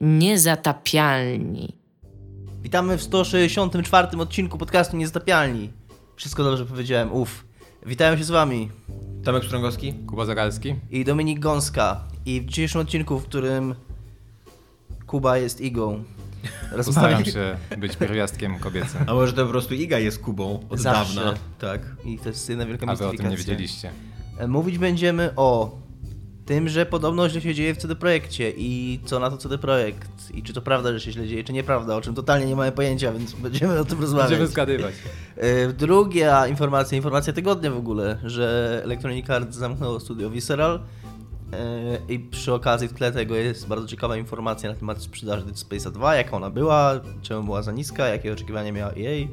Niezatapialni. Witamy w 164 odcinku podcastu Niezatapialni. Wszystko dobrze powiedziałem, uff. Witają się z wami Tomek Strągowski. Kuba Zagalski. i Dominik Gąska. I w dzisiejszym odcinku, w którym Kuba jest igą. Postaram się być pierwiastkiem kobiecym, A może to po prostu Iga jest Kubą od Zawsze. dawna. Tak. I to jest jedna wielka a wy o tym nie wiedzieliście. E, Mówić będziemy o tym, że podobno źle się dzieje w CD Projekcie i co na to CD Projekt. I czy to prawda, że się źle dzieje, czy nieprawda, o czym totalnie nie mamy pojęcia, więc będziemy o tym rozmawiać. Będziemy zgadywać. E, Druga informacja, informacja tygodnia w ogóle, że Electronic Arts zamknęło studio Visceral e, i przy okazji w tle tego jest bardzo ciekawa informacja na temat sprzedaży Dead Space'a 2, jaka ona była, czemu była za niska, jakie oczekiwania miała EA.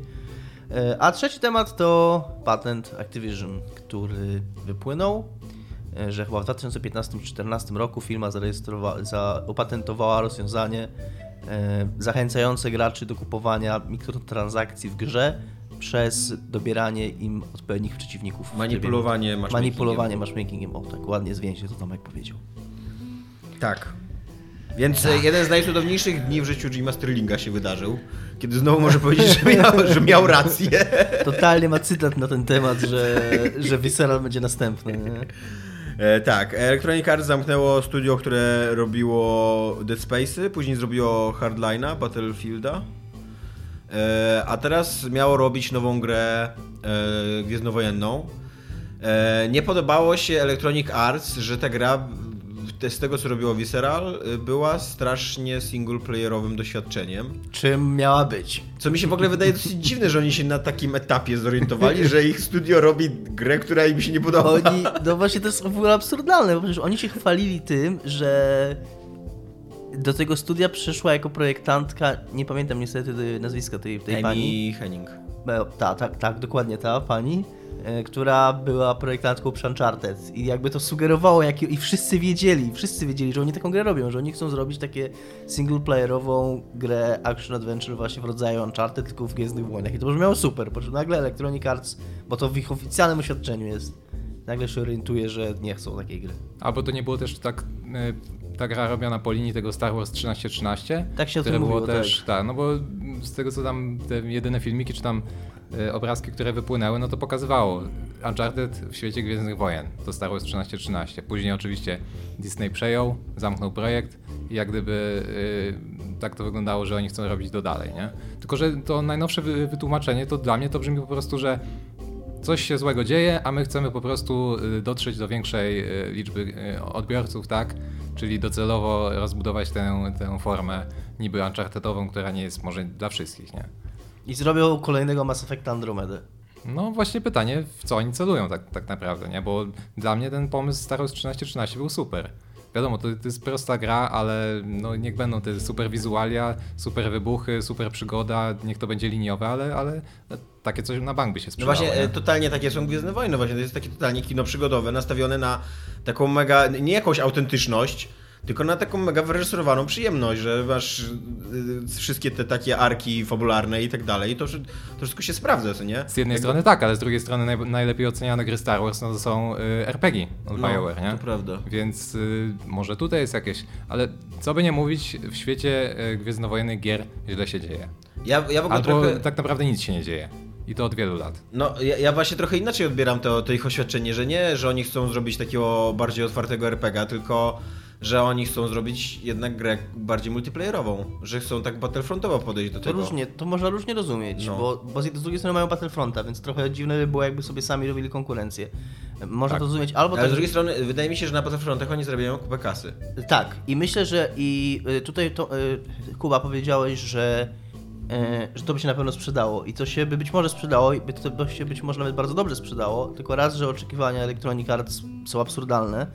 E, A trzeci temat to patent Activision, który wypłynął, że chyba w 2015-2014 roku firma zarejestrowała, za, opatentowała rozwiązanie e, zachęcające graczy do kupowania mikrotransakcji w grze przez dobieranie im odpowiednich przeciwników. Manipulowanie trybie- matchmakingiem. Manipulowanie matchmakingiem, o tak ładnie zwięźle to Tomek powiedział. Tak. Więc e, jeden z najcudowniejszych dni w życiu Jima Sterlinga się wydarzył, kiedy znowu może powiedzieć, że miał, że miał rację. Totalnie ma cytat na ten temat, że, że Visceral będzie następny. Nie? E, tak, Electronic Arts zamknęło studio, które robiło Dead Space'y, później zrobiło Hardline'a, Battlefielda, e, a teraz miało robić nową grę e, Gwiezdnowojenną. E, nie podobało się Electronic Arts, że ta gra z tego co robiło Visceral y, była strasznie singleplayerowym doświadczeniem. Czym miała być? Co mi się w ogóle wydaje dosyć dziwne, że oni się na takim etapie zorientowali, że ich studio robi grę, która im się nie podoba. Oni, no właśnie to jest w ogóle absurdalne, bo przecież oni się chwalili tym, że do tego studia przyszła jako projektantka, nie pamiętam niestety nazwiska tej, tej pani. Amy Henning. E, Ta, tak, tak, dokładnie ta pani, e, która była projektantką przy Uncharted i jakby to sugerowało, jak, i wszyscy wiedzieli, wszyscy wiedzieli, że oni taką grę robią, że oni chcą zrobić takie singleplayerową grę action-adventure właśnie w rodzaju Uncharted, tylko w Gwiezdnych Wojnach i to brzmiało super, po czym nagle Electronic Arts, bo to w ich oficjalnym oświadczeniu jest, nagle się orientuje, że nie chcą takiej gry. Albo to nie było też tak, y, ta gra robiona po linii tego Star Wars 1313? Tak się o które było też, tak. tak. no bo z tego co tam, te jedyne filmiki, czy tam y, obrazki, które wypłynęły, no to pokazywało Uncharted w świecie Gwiezdnych Wojen, to Star Wars 1313. Później oczywiście Disney przejął, zamknął projekt i jak gdyby y, tak to wyglądało, że oni chcą robić to dalej, nie? Tylko, że to najnowsze wy- wytłumaczenie, to dla mnie to brzmi po prostu, że coś się złego dzieje, a my chcemy po prostu y, dotrzeć do większej y, liczby y, odbiorców, tak? Czyli docelowo rozbudować tę, tę formę niby unchartedową, która nie jest może dla wszystkich, nie? I zrobią kolejnego Mass Effect Andromedę. No właśnie pytanie, w co oni celują tak, tak naprawdę, nie? Bo dla mnie ten pomysł Star Wars 1313 był super. Wiadomo, to, to jest prosta gra, ale no niech będą te super wizualia, super wybuchy, super przygoda, niech to będzie liniowe, ale, ale takie coś na bank by się No sprzedało. właśnie, nie? e, totalnie takie są Gwiezdne Wojny, właśnie to jest takie totalnie kino przygodowe, nastawione na taką mega, nie jakąś autentyczność, tylko na taką mega wyreżyserowaną przyjemność, że masz y, wszystkie te takie arki fabularne i tak dalej, to, to wszystko się sprawdza, co nie? Z jednej strony tak, ale z drugiej strony naj, najlepiej oceniane gry Star Wars no to są y, RPG od No, BioWare, nie? to prawda. Więc y, może tutaj jest jakieś, ale co by nie mówić, w świecie gwiezdnowojennych gier źle się dzieje. Ja, ja w ogóle Albo trochę... tak naprawdę nic się nie dzieje. I to od wielu lat. No, ja, ja właśnie trochę inaczej odbieram to, to ich oświadczenie, że nie, że oni chcą zrobić takiego bardziej otwartego RPG, tylko że oni chcą zrobić jednak grę bardziej multiplayerową, że chcą tak battlefrontowo podejść do To tego. różnie, to można różnie rozumieć, No. bo, bo z drugiej strony mają Battlefronta, więc trochę dziwne by było, jakby sobie sami robili konkurencję. Można Tak. to rozumieć albo Ale tak, z drugiej strony wydaje mi się, że na Battlefrontach oni zarabiają kupę kasy. tak. I myślę, że i y, tutaj to, y, Kuba powiedziałeś, że, że to by się na pewno sprzedało i to się by być może sprzedało i by to by się być może nawet bardzo dobrze sprzedało, tylko raz, że oczekiwania Electronic Arts są absurdalne,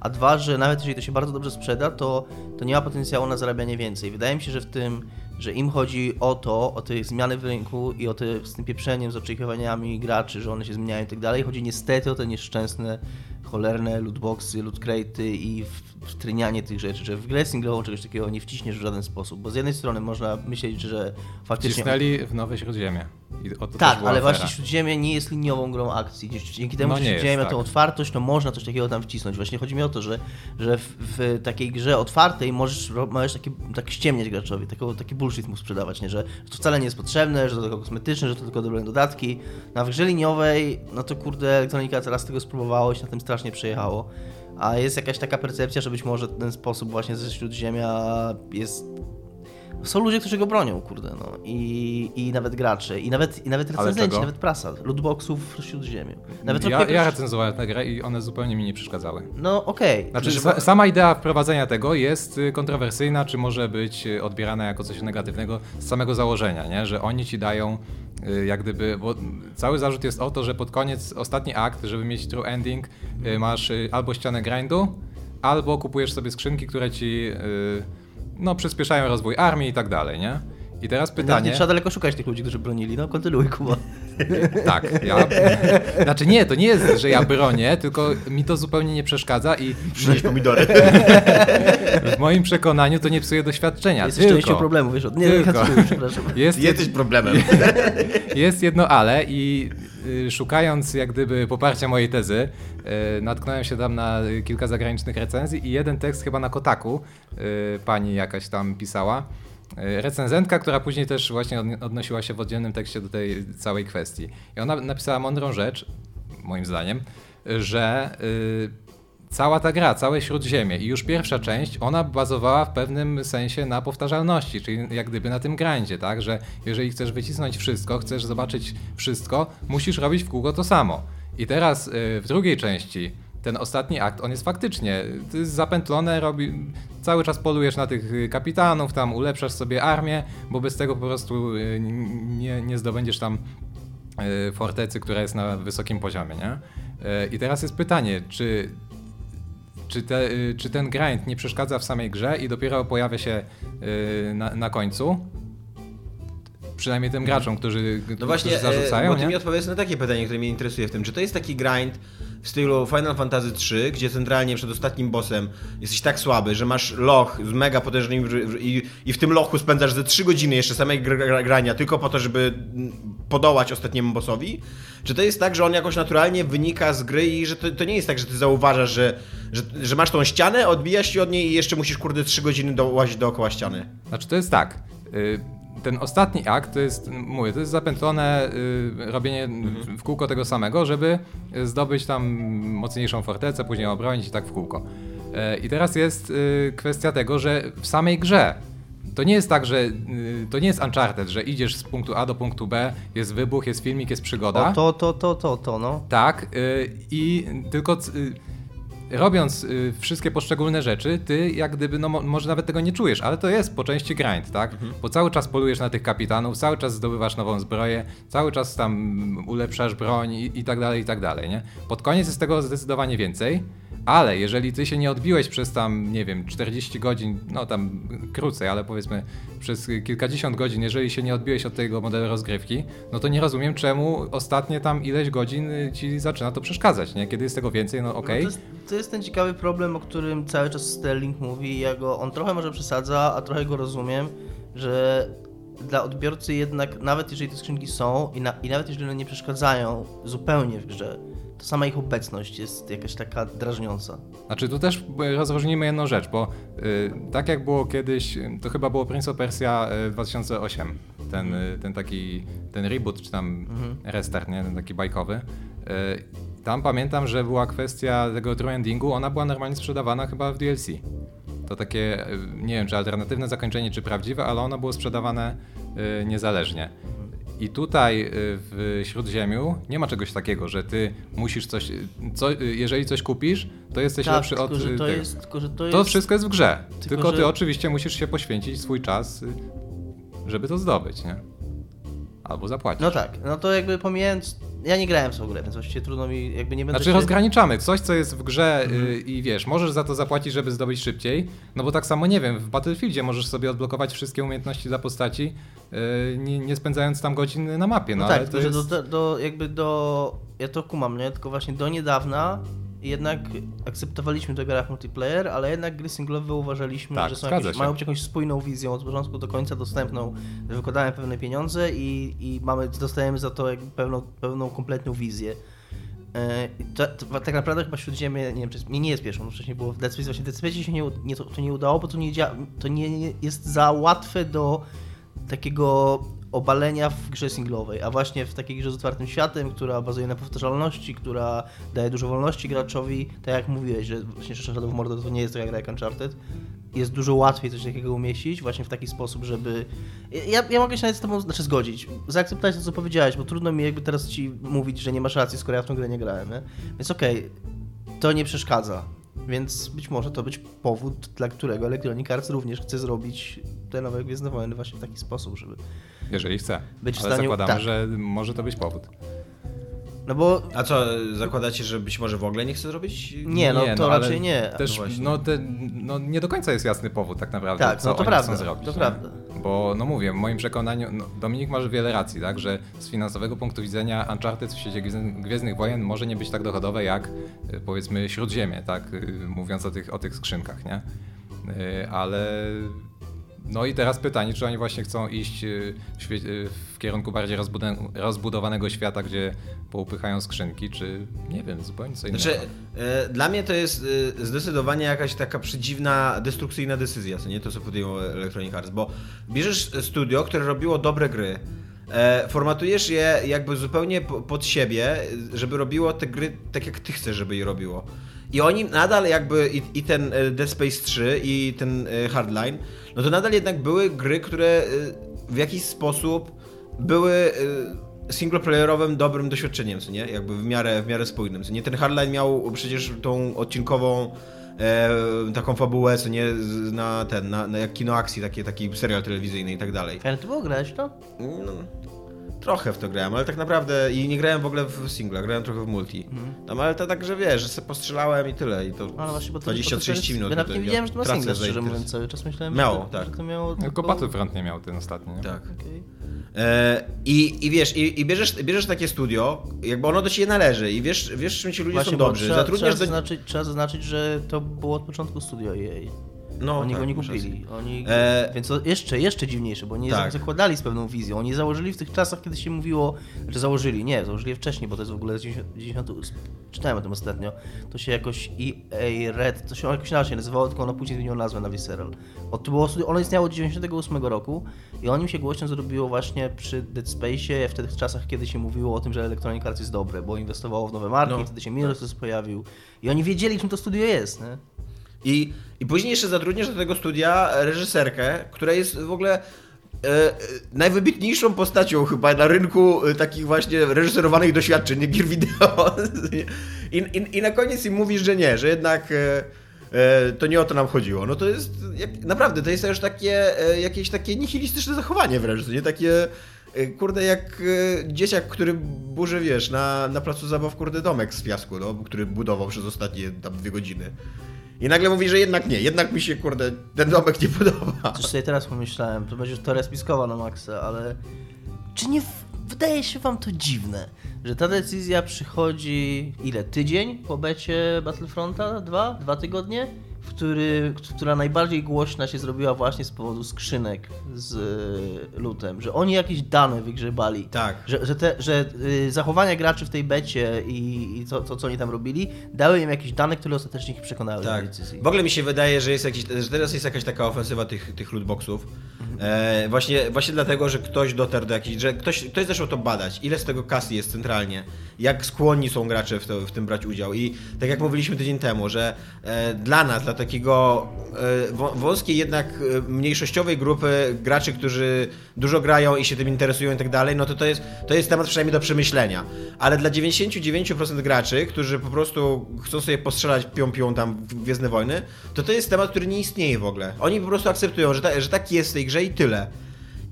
a dwa, że nawet jeżeli to się bardzo dobrze sprzeda, to, to nie ma potencjału na zarabianie więcej. Wydaje mi się, że w tym, że im chodzi o to, o te zmiany w rynku i o te, z tym pieprzeniem, z oczekiwaniami graczy, że one się zmieniają i tak dalej, chodzi niestety o te nieszczęsne cholerne lootboxy, loot crate'y i wtrynianie tych rzeczy, że w grę singlową czegoś takiego nie wciśniesz w żaden sposób, bo z jednej strony można myśleć, że faktycznie... Cisnęli w Nowe Śródziemie. Tak, ale afera. właśnie Śródziemie nie jest liniową grą akcji. Dzięki- temu, No że Śródziemie ma tak. tą otwartość, to można coś takiego tam wcisnąć. Właśnie chodzi mi o to, że, że w, w takiej grze otwartej możesz, możesz taki, tak ściemniać graczowi, taki, taki bullshit mu sprzedawać, nie? Że, to wcale nie jest potrzebne, że to tylko kosmetyczne, że to tylko dobre dodatki. No, a w grze liniowej, no to kurde, elektronika teraz tego spróbowało i się na tym strasznie przejechało. A jest jakaś taka percepcja, że być może ten sposób właśnie ze Śródziemia jest są ludzie, którzy go bronią, kurde, no. I, i nawet gracze, i nawet, i nawet recenzenci, nawet prasa, lootboxów w Śródziemiu. Nawet Ja, trochę- ja recenzowałem tę grę i one zupełnie mi nie przeszkadzały. No okej. Znaczy, Że- sa, sama idea wprowadzenia tego jest y, kontrowersyjna, czy może być y, odbierana jako coś negatywnego z samego założenia, nie? że oni ci dają y, jak gdyby, bo cały zarzut jest o to, że pod koniec, ostatni akt, żeby mieć true ending, masz albo ścianę grindu, albo kupujesz sobie skrzynki, które ci no, przyspieszają rozwój armii i tak dalej, nie? I teraz Nawet nie pytanie... trzeba daleko szukać tych ludzi, którzy bronili. No kontynuuj, Kuba. Tak, ja. Znaczy nie, to nie jest, że ja bronię, tylko mi to zupełnie nie przeszkadza i Przynieść pomidory. w moim przekonaniu to nie psuje doświadczenia. Jesteś częścią tylko problemu, wiesz? Nie, Tylko. przepraszam. jest, Jesteś problemem. jest jedno ale i y, szukając jak gdyby poparcia mojej tezy, y, natknąłem się tam na kilka zagranicznych recenzji i jeden tekst chyba na Kotaku y, pani jakaś tam pisała. Y, Recenzentka, która później też właśnie odnosiła się w oddzielnym tekście do tej całej kwestii. I ona napisała mądrą rzecz, moim zdaniem, że y, cała ta gra, całe Śródziemie i już pierwsza część, ona bazowała w pewnym sensie na powtarzalności, czyli jak gdyby na tym grandzie, tak, że jeżeli chcesz wycisnąć wszystko, chcesz zobaczyć wszystko, musisz robić w kółko to samo. I teraz y, w drugiej części ten ostatni akt, on jest faktycznie to jest zapętlone, robi, cały czas polujesz na tych y, kapitanów, tam ulepszasz sobie armię, bo bez tego po prostu y, nie, nie zdobędziesz tam y, fortecy, która jest na wysokim poziomie, nie? I teraz jest pytanie, czy, czy, te, czy ten grind nie przeszkadza w samej grze i dopiero pojawia się na, na końcu? Przynajmniej tym graczom, którzy, No właśnie, którzy zarzucają, e, bo ty nie? mi odpowiedz na takie pytanie, które mnie interesuje w tym. Czy to jest taki grind w stylu Final Fantasy 3, gdzie centralnie przed ostatnim bossem jesteś tak słaby, że masz loch z mega potężnymi i, i w tym lochu spędzasz ze 3 godziny jeszcze samej gr- gr- grania tylko po to, żeby podołać ostatniemu bossowi? Czy to jest tak, że on jakoś naturalnie wynika z gry i że to, to nie jest tak, że ty zauważasz, że, że, że masz tą ścianę, odbijasz się od niej i jeszcze musisz kurde 3 godziny do, dookoła ściany? Znaczy to jest tak. y, Ten ostatni akt to jest, mówię, to jest zapętlone y, robienie w kółko tego samego, żeby zdobyć tam mocniejszą fortecę, później obronić i tak w kółko. E, I teraz jest y, kwestia tego, że w samej grze to nie jest tak, że y, to nie jest Uncharted, że idziesz z punktu A do punktu B, jest wybuch, jest filmik, jest przygoda. O, to, to, to, to, to, no. Tak, y, i tylko robiąc y, wszystkie poszczególne rzeczy, ty jak gdyby, no mo- może nawet tego nie czujesz, ale to jest po części grind, tak? Bo cały czas polujesz na tych kapitanów, cały czas zdobywasz nową zbroję, cały czas tam ulepszasz broń i, i tak dalej, i tak dalej, nie? Pod koniec jest tego zdecydowanie więcej, ale jeżeli ty się nie odbiłeś przez tam, nie wiem, 40 godzin, no tam krócej, ale powiedzmy przez kilkadziesiąt godzin, jeżeli się nie odbiłeś od tego modelu rozgrywki, no to nie rozumiem, czemu ostatnie tam ileś godzin ci zaczyna to przeszkadzać, nie? Kiedy jest tego więcej, no okej. No to, to jest ten ciekawy problem, o którym cały czas Sterling mówi. Ja go, on trochę może przesadza, a trochę go rozumiem, że dla odbiorcy jednak, nawet jeżeli te skrzynki są i, na, i nawet jeżeli one nie przeszkadzają zupełnie w grze, to sama ich obecność jest jakaś taka drażniąca. Znaczy tu też y, rozróżnimy jedną rzecz, bo y, tak jak było kiedyś, y, to chyba było Prince of Persia y, 2008, ten, y, ten taki, ten reboot, czy tam restart, nie? Ten taki bajkowy. Y, tam pamiętam, że była kwestia tego true endingu, ona była normalnie sprzedawana chyba w DLC. To takie, y, nie wiem czy alternatywne zakończenie, czy prawdziwe, ale ono było sprzedawane y, niezależnie. I tutaj y, w Śródziemiu nie ma czegoś takiego, że ty musisz coś, y, co, y, jeżeli coś kupisz, to jesteś tak, lepszy od to tego. jest, tylko, to To jest... wszystko jest w grze. Tylko, tylko, ty że- oczywiście musisz się poświęcić swój czas, żeby to zdobyć, nie? Albo zapłacić. No tak, no to jakby pomijając... Ja nie grałem w tą grę, więc właściwie trudno mi, jakby nie będę Znaczy się... rozgraniczamy coś, co jest w grze Mhm. y, i wiesz, możesz za to zapłacić, żeby zdobyć szybciej, no bo tak samo, nie wiem, w Battlefieldzie możesz sobie odblokować wszystkie umiejętności dla postaci, y, nie, nie spędzając tam godzin na mapie, no, No, tak, ale to jest... do, do, jakby do... Ja to kumam, nie? Tylko właśnie do niedawna jednak akceptowaliśmy to grach multiplayer, ale jednak gry singlowe uważaliśmy, Tak, że są jakieś, się. mają być jakąś spójną wizją od początku do końca dostępną, że wykładamy pewne pieniądze i, i mamy, dostajemy za to pewną, pewną kompletną wizję. E, i To, to, tak naprawdę chyba Śródziemie, nie wiem, czy jest, nie, nie jest pierwszą, no wcześniej było w Dead Space, właśnie Dead Space się nie, nie, to, to nie udało, bo to nie, to nie, nie jest za łatwe do takiego obalenia w grze singlowej, a właśnie w takiej grze z otwartym światem, która bazuje na powtarzalności, która daje dużo wolności graczowi, tak jak mówiłeś, że właśnie Shadow Mordor to nie jest taka gra jak Uncharted, jest dużo łatwiej coś takiego umieścić właśnie w taki sposób, żeby... Ja, ja mogę się nawet z tobą znaczy zgodzić, zaakceptować to, co powiedziałeś, bo trudno mi jakby teraz ci mówić, że nie masz racji, skoro ja w tą grę nie grałem, nie? Więc okej, to nie przeszkadza. Więc być może to być powód, dla którego Electronic Arts również chce zrobić te nowe Gwiezdne Wojny właśnie w taki sposób, żeby... Jeżeli chce. Być w Ale stanie- zakładamy, tak. że może to być powód. No bo A co, zakładacie, że być może w ogóle nie chce zrobić? Nie, no to ale raczej nie. Też, No no, te, no nie do końca jest jasny powód tak naprawdę, Tak, co no to oni prawda, chcą zrobić. to nie? prawda. Bo no mówię, w moim przekonaniu, no, Dominik ma wiele racji, tak, że z finansowego punktu widzenia Uncharted w świecie Gwiezdnych- Wojen może nie być tak dochodowe jak y, powiedzmy Śródziemie, tak, y, mówiąc o tych, o tych skrzynkach, nie? Y, Ale no i teraz pytanie, czy oni właśnie chcą iść w kierunku bardziej rozbudowanego świata, gdzie poupychają skrzynki, czy nie wiem, zupełnie co innego. Znaczy, e, dla mnie to jest e, zdecydowanie jakaś taka przedziwna, destrukcyjna decyzja, co nie to, co podjęło Electronic Arts, bo bierzesz studio, które robiło dobre gry, e, formatujesz je jakby zupełnie po- pod siebie, żeby robiło te gry tak, jak ty chcesz, żeby je robiło. I oni nadal jakby, i, i ten Dead Space 3, i ten Hardline, no to nadal jednak były gry, które w jakiś sposób były e, singleplayerowym dobrym doświadczeniem, co nie? Jakby w miarę, w miarę spójnym, co nie? Ten Hardline miał przecież tą odcinkową e, taką fabułę, co nie? Na ten, na, na jak kino akcji, takie, taki serial telewizyjny i tak dalej. Ale ty było grać to? No, trochę w to grałem, ale tak naprawdę i nie grałem w ogóle w singla, grałem trochę w multi. Tam, ale to tak, że wiesz, że sobie postrzelałem i tyle i to No, ale właśnie, bo to 20-30 minut. Ja nawet to nie wiedziałem, że to ma single, szczerze mówiąc, cały czas myślałem, Miało, że, tak. że to miało Tylko Battlefront nie miał ten ostatni, nie? Tak. Okej. E, I, I wiesz, i, i bierzesz, bierzesz takie studio, jakby ono do ciebie należy i wiesz, wiesz czym ci ludzie Właśnie, są dobrzy. trzeba, Zatrudniasz trzeba, do... zaznaczyć, trzeba zaznaczyć, że to było od początku studio EA. No, Oni tak, go nie kupili. Oni, E, Więc to jeszcze, jeszcze dziwniejsze, bo oni Tak. zakładali z pewną wizją. Oni założyli w tych czasach, kiedy się mówiło, że założyli, nie, założyli wcześniej, bo to jest w ogóle z 90, 90 czytałem o tym ostatnio, to się jakoś EA Red, to się jakoś inaczej nazywało, tylko ono później zmieniło nazwę na Visceral. Było, ono istniało od 98 roku i o nim się głośno zrobiło właśnie przy Dead Space, w tych czasach, kiedy się mówiło o tym, że Electronic Arts jest dobre, bo inwestowało w nowe marki, No. wtedy się Mirror's pojawił i oni wiedzieli, czym to studio jest, nie? I, I później jeszcze zatrudniasz do tego studia reżyserkę, która jest w ogóle e, e, najwybitniejszą postacią chyba na rynku e, takich właśnie reżyserowanych doświadczeń, gier wideo. I, i, I na koniec im mówisz, że nie, że jednak e, e, to nie o to nam chodziło. No to jest, jak, naprawdę, to jest już takie, e, jakieś takie nihilistyczne zachowanie wręcz, nie takie... Kurde, jak dzieciak, który burzy, wiesz, na, na placu zabaw, kurde, domek z piasku, no, który budował przez ostatnie tam dwie godziny. I nagle mówi, że jednak nie, jednak mi się, kurde, ten domek nie podoba. Coś sobie teraz pomyślałem, to będzie teoria spiskowa na maksa, ale czy nie wydaje się wam to dziwne, że ta decyzja przychodzi ile? Tydzień po becie Battlefronta? Dwa? Dwa tygodnie? Który, która najbardziej głośna się zrobiła właśnie z powodu skrzynek z y, lutem, że oni jakieś dane wygrzebali. Tak. Że, że, te, że y, zachowania graczy w tej becie i, i to, to, co oni tam robili, dały im jakieś dane, które ostatecznie ich przekonały do Tak. decyzji. W ogóle mi się wydaje, że jest jakiś, że teraz jest jakaś taka ofensywa tych, tych lootboxów. E, właśnie, właśnie dlatego, że ktoś dotarł do jakiejś, że ktoś, ktoś zaczął to badać, ile z tego kasy jest centralnie, jak skłonni są gracze w, to, w tym brać udział. I tak jak mówiliśmy tydzień temu, że e, dla nas, dla takiego e, wą- wąskiej jednak e, mniejszościowej grupy graczy, którzy dużo grają i się tym interesują i tak dalej, no to to jest, to jest temat przynajmniej do przemyślenia. Ale dla 99% graczy, którzy po prostu chcą sobie postrzelać pią-pią tam w Gwiezdne Wojny, to to jest temat, który nie istnieje w ogóle. Oni po prostu akceptują, że, ta, że tak jest w tej grze i tyle.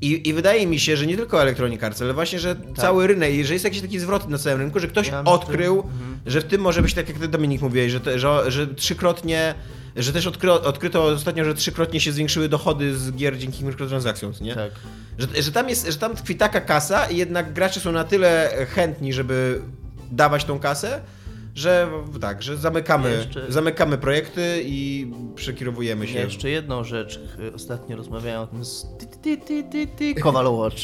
I, I wydaje mi się, że nie tylko Electronic Arts, ale właśnie, że cały rynek, że jest jakiś taki zwrot na całym rynku, że ktoś Ja odkrył, mhm. że w tym może być tak, jak ty Dominik mówiłeś, że, te, że, że trzykrotnie, że też odkry, odkryto ostatnio, że trzykrotnie się zwiększyły dochody z gier dzięki mikrotransakcjom, nie? Tak. Że, że, tam jest, że tam tkwi taka kasa i jednak gracze są na tyle chętni, żeby dawać tą kasę, Że tak, że zamykamy, Jeszcze- zamykamy projekty i przekierowujemy się. Ja jeszcze jedną rzecz. y, Ostatnio rozmawiałem o tym z ty, ty, ty, Kowal Watch.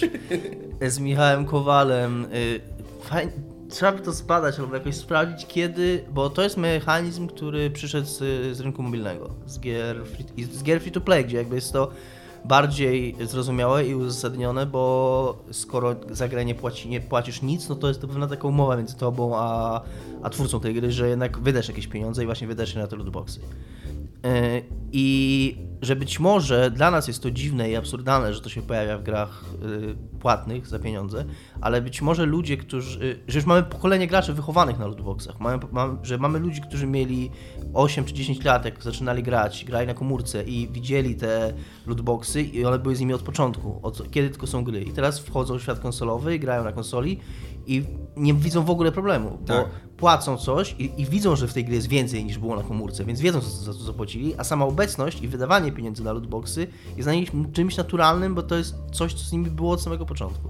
Z Michałem Kowalem. Y, Fajnie. Trzeba by to zbadać albo jakoś sprawdzić kiedy, bo to jest mechanizm, który przyszedł z, z rynku mobilnego, z gier, free, z gier free to play, gdzie jakby jest to bardziej zrozumiałe i uzasadnione, bo skoro za grę nie, płaci, nie płacisz nic, no to jest to pewna taka umowa między tobą a, a twórcą tej gry, że jednak wydasz jakieś pieniądze i właśnie wydasz je na te lootboxy. E, I że być może dla nas jest to dziwne i absurdalne, że to się pojawia w grach y, płatnych za pieniądze, ale być może ludzie, którzy. y, że już mamy pokolenie graczy wychowanych na lootboxach, mamy, mamy, że mamy ludzi, którzy mieli 8 czy 10 lat, jak zaczynali grać, grali na komórce i widzieli te lootboxy i one były z nimi od początku, od kiedy tylko są gry. I teraz wchodzą w świat konsolowy i grają na konsoli i nie widzą w ogóle problemu, bo Tak. płacą coś i, i widzą, że w tej grze jest więcej niż było na komórce, więc wiedzą, co za to zapłacili, a sama obecność i wydawanie pieniędzy na lootboxy jest dla nich czymś naturalnym, bo to jest coś, co z nimi było od samego początku.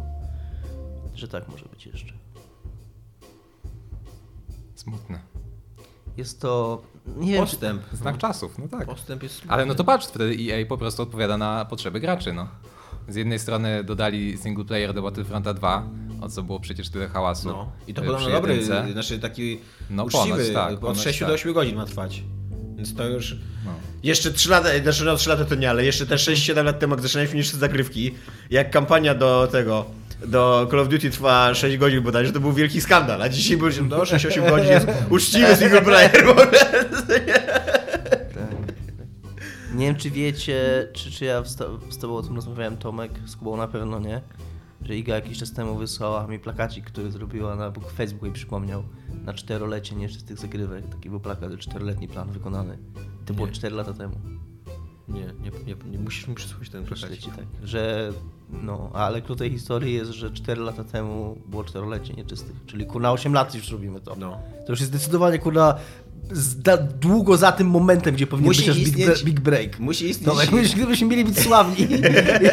Że tak może być jeszcze. Smutne. Jest to... Nie wiem, czy, Postęp. Znak czasów, no tak. Postęp jest. Ale no to patrz, wtedy EA po prostu odpowiada na potrzeby graczy, no. Z jednej strony dodali single player do Battlefronta 2, o co było przecież tyle hałasu. No. I to podobno dobry, znaczy taki No uczciwy, ponoć tak, od ponoć 6 tak. do 8 godzin ma trwać. Więc to już... No. Jeszcze 3 lata, znaczy no 3 lata to nie, ale jeszcze te 6-7 lat temu, jak zaczynaliśmy niż zagrywki, jak kampania do tego, do Call of Duty trwa 6 godzin bodajże, to był wielki skandal, a dzisiaj był, że no 6-8 godzin jest uczciwy single player. Tak. Nie wiem, czy wiecie, czy, czy ja z, to, z tobą o tym rozmawiałem, Tomek, z Kubą na pewno nie, że Iga jakiś czas temu wysłała mi plakacik, który zrobiła na Facebooku i przypomniał na czterolecie nieczystych zagrywek. Taki był plakat, czteroletni plan wykonany. To było Nie. 4 lata temu. Nie, nie, nie, nie musisz mi przysłać ten plakacik. ci tak, że no, ale klucz tej historii jest, że 4 lata temu było czterolecie nieczystych, czyli kurna 8 lat już robimy to. No. To już jest zdecydowanie kurna długo za tym momentem, gdzie powinien Musi być big, big break. Musi istnieć, No, jak myśmy- gdybyśmy mieli być sławni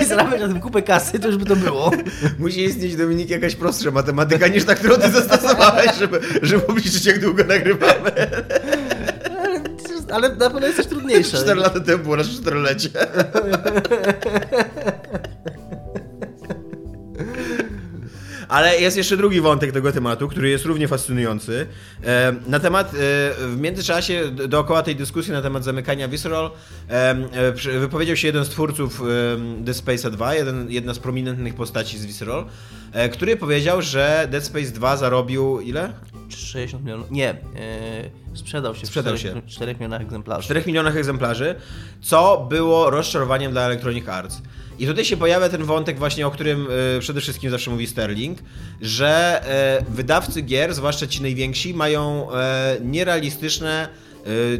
i zarabiać na tym kupę kasy, to już by to było. musi istnieć, Dominik, jakaś prostsza matematyka niż ta, którą ty zastosowałeś, żeby, żeby obliczyć, jak długo nagrywamy. Ale, ale na pewno jest coś trudniejsze. 4 lata temu było nasze czterolecie. Ale jest jeszcze drugi wątek tego tematu, który jest równie fascynujący. E, Na temat, e, w międzyczasie dookoła tej dyskusji na temat zamykania Visceral e, wypowiedział się jeden z twórców Dead Space'a 2, jeden, jedna z prominentnych postaci z Visceral, który powiedział, że Dead Space 2 zarobił ile? 60 milionów. Nie, e, sprzedał się Sprzedał w 4, się. 4 milionach egzemplarzy. 4 milionach egzemplarzy, co było rozczarowaniem dla Electronic Arts. I tutaj się pojawia ten wątek właśnie, o którym e, przede wszystkim zawsze mówi Sterling, że e, wydawcy gier, zwłaszcza ci najwięksi, mają e, nierealistyczne,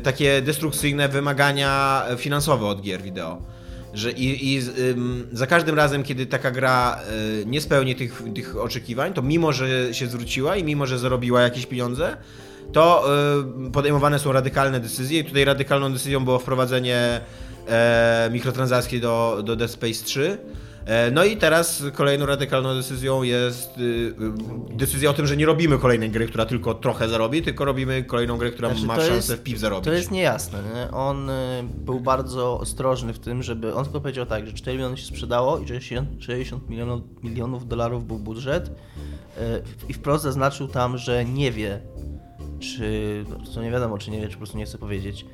takie destrukcyjne wymagania finansowe od gier wideo. Że i, i za każdym razem, kiedy taka gra y, nie spełni tych, tych oczekiwań, to mimo, że się zwróciła i mimo, że zarobiła jakieś pieniądze, to y, podejmowane są radykalne decyzje i tutaj radykalną decyzją było wprowadzenie e, mikrotransakcji do, do Dead Space 3. E, no i teraz kolejną radykalną decyzją jest y, y, decyzja o tym, że nie robimy kolejnej gry, która tylko trochę zarobi, tylko robimy kolejną grę, która Znaczy, ma szansę jest- w PIP zarobić. To jest niejasne. Nie? On y, był bardzo ostrożny w tym, żeby. On tylko powiedział tak, że 4 miliony się sprzedało i że 60 60 milionów, milionów dolarów był budżet. I wprost zaznaczył tam, że nie wie, czy. To nie wiadomo, czy nie wie, czy po prostu nie chce powiedzieć,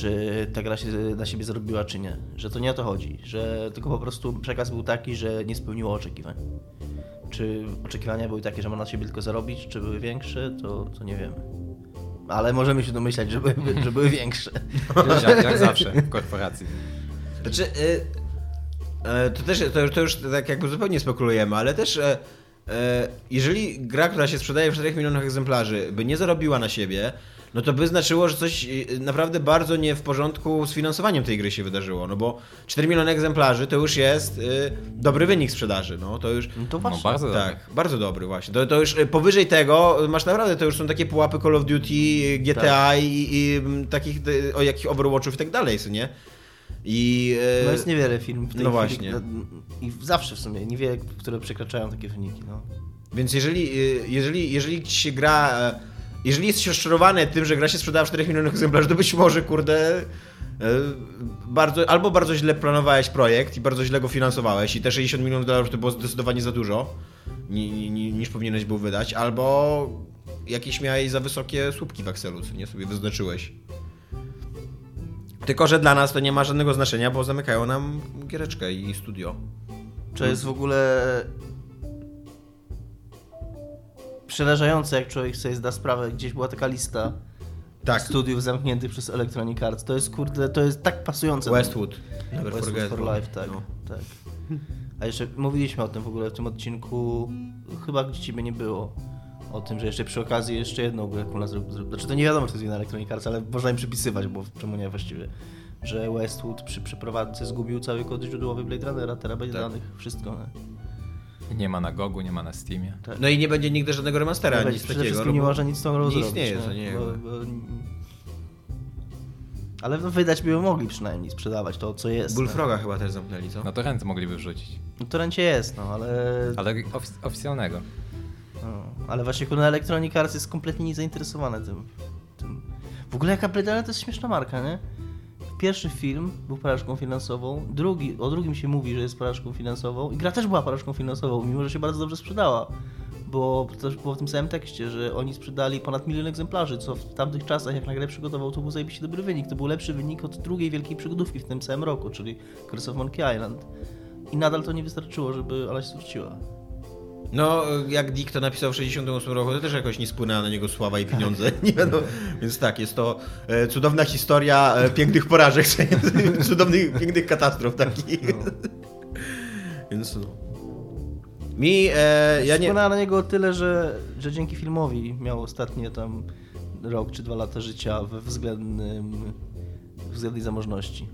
czy ta gra się na siebie zarobiła, czy nie. Że to nie o to chodzi. Że tylko po prostu przekaz był taki, że nie spełniło oczekiwań. Czy oczekiwania były takie, że ma na siebie tylko zarobić, czy były większe, to, to nie wiemy. Ale możemy się domyślać, że były, że były większe. Jak, jak zawsze w korporacji. Znaczy, y, e, to też to, to już tak jakby zupełnie spekulujemy, ale też e, e, jeżeli gra, która się sprzedaje w 4 milionach egzemplarzy, by nie zarobiła na siebie, no to by znaczyło, że coś y, naprawdę bardzo nie w porządku z finansowaniem tej gry się wydarzyło, no bo 4 miliony egzemplarzy to już jest y, dobry wynik sprzedaży, no to już... No to No właśnie. bardzo dobrze. Tak, bardzo dobry właśnie. To, to już y, powyżej tego masz naprawdę, to już są takie pułapy Call of Duty, y, GTA Tak. i, i mm, takich, o jakich Overwatchów i tak dalej, co nie? I... y, No jest niewiele filmów w tej no chwili, właśnie. no, I zawsze w sumie, niewiele, które przekraczają takie wyniki. No. Więc jeżeli, jeżeli, jeżeli ci się gra e, jeżeli jesteś rozczarowany tym, że gra się sprzedała w 4 milionach egzemplarzy, to być może, kurde, e, bardzo, albo bardzo źle planowałeś projekt i bardzo źle go finansowałeś i te 60 milionów dolarów to było zdecydowanie za dużo ni, ni, niż powinieneś był wydać, albo jakieś miałeś za wysokie słupki w Excelu, co nie sobie wyznaczyłeś. Tylko, że dla nas to nie ma żadnego znaczenia, bo zamykają nam giereczkę i studio. To jest w ogóle przerażające, jak człowiek sobie zda sprawę. Gdzieś była taka lista Tak, studiów zamkniętych przez Electronic Arts. To jest kurde, to jest tak pasujące. Westwood. Never Westwood for Life, tak, No. tak. A jeszcze mówiliśmy o tym w ogóle w tym odcinku, chyba gdzie ciebie nie było. O tym, że jeszcze przy okazji jeszcze jedną grę Kula zrobił. Zro... Znaczy to nie wiadomo, czy to jest wina Electronic Arts, ale można im przypisywać, bo czemu nie właściwie. Że Westwood przy przeprowadzce zgubił cały kod źródłowy Blade Runnera, terabajt Tak. danych, wszystko. Nie? Nie ma na Gogu, nie ma na Steamie. No i nie będzie nigdy żadnego remastera, Przede nic przede takiego. wszystkim no nie może nic z tą grą nie istnieje, nie? to nie Bo, bo... Ale no, wydać by mogli przynajmniej sprzedawać to, co jest. Bullfroga chyba też zamknęli, co? No to rent mogliby wrzucić. No, to ręcie jest, no ale... Ale ofic- oficjalnego. No, ale właśnie kurde Electronic Arts jest kompletnie niezainteresowane tym, tym. W ogóle jaka Runner to jest śmieszna marka, nie? Pierwszy film był porażką finansową, drugi, o drugim się mówi, że jest porażką finansową i gra też była porażką finansową, mimo że się bardzo dobrze sprzedała. Bo też było w tym samym tekście, że oni sprzedali ponad milion egzemplarzy, co w tamtych czasach, jak na grę przygotował, to był zajebiście dobry wynik. To był lepszy wynik od drugiej wielkiej przygodówki w tym samym roku, czyli Curse of Monkey Island. I nadal to nie wystarczyło, żeby ona się zwróciła. No, jak Dick to napisał w 68 roku, to też jakoś nie spłynęła na niego sława i pieniądze. nie wiadomo. Więc tak, jest to e, cudowna historia e, pięknych porażek, cudownych, pięknych katastrof takich. Więc no. Mi, e, ja nie... Wpłynęła na niego tyle, że, że dzięki filmowi miał ostatnie tam rok czy dwa lata życia we względnym, względnej zamożności.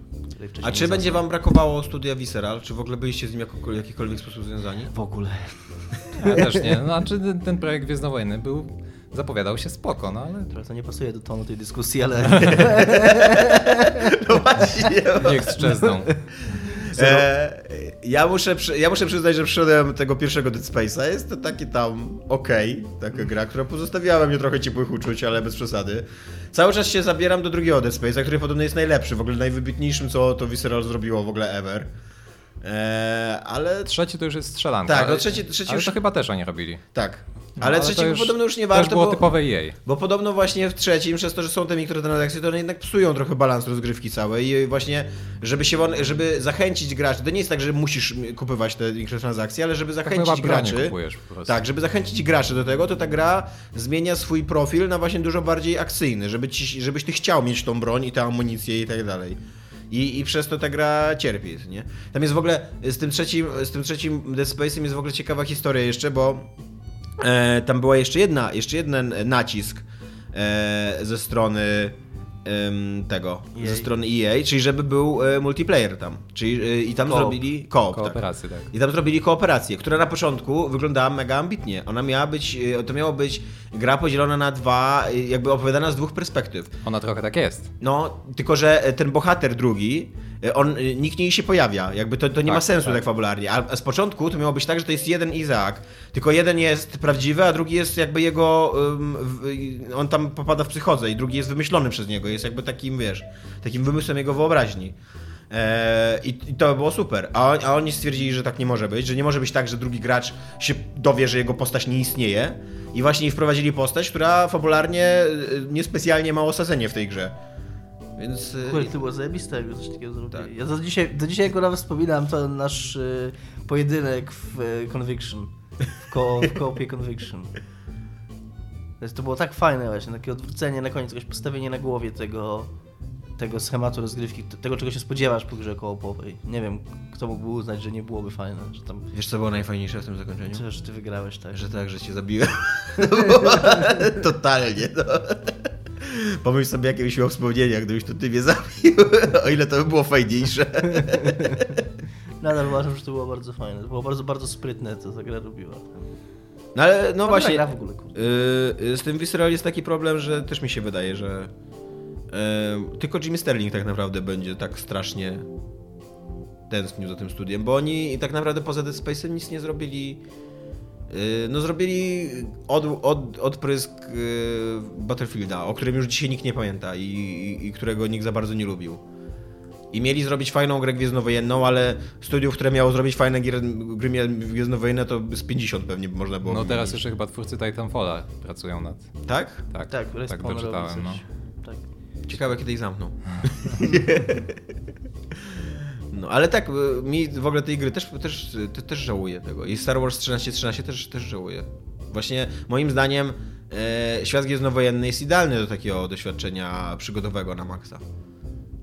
A czy będzie wam brakowało studia Visceral? Czy w ogóle byliście z nim jako, w jakikolwiek sposób związani? W ogóle. Ja też nie. No, znaczy ten, ten projekt Gwiezdnowojny był... Zapowiadał się spoko, no ale Trochę to nie pasuje do tonu tej dyskusji, ale No właśnie. niech strzezną. E, ja, muszę, ja muszę przyznać, że przyszedłem tego pierwszego Dead Space'a. Jest to taki tam okej, taka gra, która pozostawiała mnie trochę ciepłych uczuć, ale bez przesady. Cały czas się zabieram do drugiego Dead Space'a, który podobno jest najlepszy, w ogóle najwybitniejszym, co to Visceral zrobiło w ogóle ever. E, ale Trzeci to już jest strzelanka. Tak, no ale- trzeci- trzeci ale już- to chyba też oni robili. tak. No, ale to trzeci już podobno już nie warto, było bo, typowe jej. bo podobno właśnie w trzecim, przez to, że są te mikrotransakcje, to one jednak psują trochę balans rozgrywki całej i właśnie, żeby się, żeby zachęcić graczy, to nie jest tak, że musisz kupować te mikrotransakcje, ale żeby Tak zachęcić broni graczy... kupujesz po prostu. Tak, żeby zachęcić graczy do tego, to ta gra zmienia swój profil na właśnie dużo bardziej akcyjny, żeby ci, żebyś ty chciał mieć tą broń i tę amunicję i tak dalej. I, I przez to ta gra cierpi, nie? Tam jest w ogóle, z tym trzecim, z tym trzecim Dead Space'em jest w ogóle ciekawa historia jeszcze, bo e, tam była jeszcze jedna, jeszcze jeden nacisk e, ze strony tego, EA. ze strony EA, czyli żeby był e, multiplayer tam. Czyli e, i tam Koop. zrobili koop, tak. Tak. I tam zrobili kooperację, która na początku wyglądała mega ambitnie. Ona miała być, e, to miało być gra podzielona na dwa, e, jakby opowiadana z dwóch perspektyw. Ona trochę tak jest. No, tylko że e, ten bohater drugi, e, on, e, nikt nie się pojawia, jakby to, to nie Tak, ma sensu tak. tak. fabularnie. A z początku to miało być tak, że to jest jeden Izaak, tylko jeden jest prawdziwy, a drugi jest jakby jego, ym, w, on tam popada w psychodzę i drugi jest wymyślony przez niego, jest jakby takim, wiesz, takim wymysłem jego wyobraźni. E, I, I to było super. A, a oni stwierdzili, że tak nie może być, że nie może być tak, że drugi gracz się dowie, że jego postać nie istnieje. I właśnie wprowadzili postać, która fabularnie e, niespecjalnie ma osadzenie w tej grze. Więc. e, Kurde, to było zajebiste, jakby coś takiego zrobili. Tak. Ja do dzisiaj, do dzisiaj nawet wspominam, to nasz y, pojedynek w y, Conviction, w, ko, w koopie Conviction. To jest- To było tak fajne właśnie, takie odwrócenie na koniec, jakieś postawienie na głowie tego, tego schematu rozgrywki, tego czego się spodziewasz po grze koopowej. Nie wiem, kto mógłby uznać, że nie byłoby fajne, że tam... Wiesz, co było najfajniejsze w tym zakończeniu? Czy, że ty wygrałeś, tak? Że tak, że cię zabiłem. Totalnie, no. Pomyśl sobie, jakie byś miał wspomnienia, gdybyś to ty mnie zabił. O ile to by było fajniejsze. Nadal uważam, że to było bardzo fajne. To było bardzo, bardzo sprytne, co ta gra robiła. No ale, no właśnie, gra w ogóle, kurde. yy, z tym Visceral jest taki problem, że też mi się wydaje, że yy, tylko Jimmy Sterling tak naprawdę będzie tak strasznie tęsknił za tym studiem, bo oni tak naprawdę poza Dead Space'em nic nie zrobili no zrobili od, od, odprysk y, Battlefielda, o którym już dzisiaj nikt nie pamięta i, i, i którego nikt za bardzo nie lubił. I mieli zrobić fajną grę gwiezdnowojenną, ale studiów, które miało zrobić fajne gier, gry gwiezdnowojenne, to z 50 pewnie można było No teraz jeszcze chyba twórcy Titanfalla pracują nad... Tak? Tak, Tak, tak, doczytałem, no. Tak. Ciekawe, kiedy ich zamkną. No, ale tak, y, mi w ogóle tej gry też, też, te- też żałuję tego. I Star Wars 1313 też, też żałuję. Właśnie moim zdaniem e, świat gwiezdnowojenny jest idealny do takiego doświadczenia przygodowego na maksa.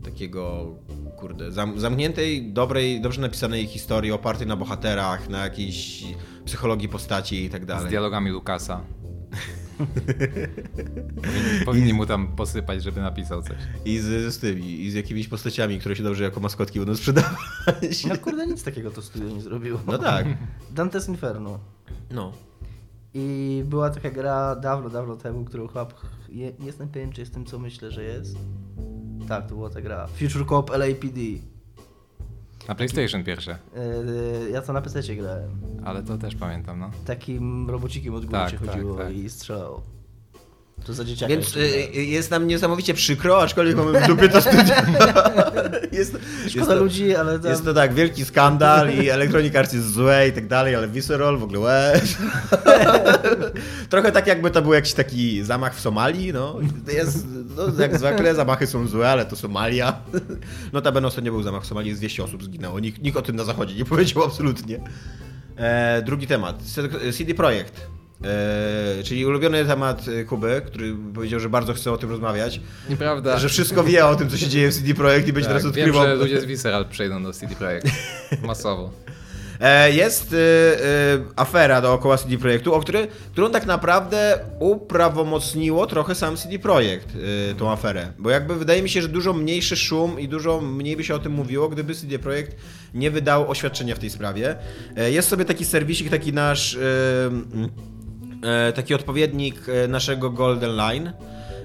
Takiego, kurde, zam, zamkniętej, dobrej, dobrze napisanej historii, opartej na bohaterach, na jakiejś psychologii postaci i tak Z dalej. dialogami Lukasa. Powinni, powinni mu tam posypać, żeby napisał coś. I z, z tymi, i z jakimiś postaciami, które się dobrze jako maskotki będą sprzedawać. No kurde, nic takiego to studio nie zrobiło. No tak. Dante's Inferno. No. I była taka gra dawno, dawno temu, którą chyba... Nie jestem pewien, czy jest tym, co myślę, że jest. Tak, to była ta gra. Future Cop LAPD. Na PlayStation pierwsze, Yy, ja to na PC grałem. ale to też pamiętam, no. Takim robocikiem od góry Tak, się tak, chodziło tak. i strzelało. To za dzieciaka. Więc y, jest nam niesamowicie przykro, aczkolwiek mamy w dupie to studio. jest, jest, Szkoda to, ludzi, ale tam... jest to tak, wielki skandal i Electronic Arts jest złe i tak dalej, ale Visceral w ogóle łez. Trochę tak jakby to był jakiś taki zamach w Somalii, no. Jest, no jak zwykle zamachy są złe, ale to Somalia. Notabene ostatnio był zamach w Somalii, z 200 osób zginęło. Nikt, nikt o tym na zachodzie nie powiedział absolutnie. E, drugi temat, CD Projekt. E, czyli ulubiony temat e, Kuby, który powiedział, że bardzo chce o tym rozmawiać. Nieprawda. Że wszystko wie o tym, co się dzieje w CD Projekt i będzie tak, teraz wiem, odkrywał. że ludzie z Visceral przejdą do CD Projekt. Masowo. E, Jest y, y, afera dookoła CD Projektu, o który, którą tak naprawdę uprawomocniło trochę sam CD Projekt, y, tą aferę. Bo jakby wydaje mi się, że dużo mniejszy szum i dużo mniej by się o tym mówiło, gdyby CD Projekt nie wydał oświadczenia w tej sprawie. Jest sobie taki serwisik, taki nasz, y, taki odpowiednik e, naszego Golden Line,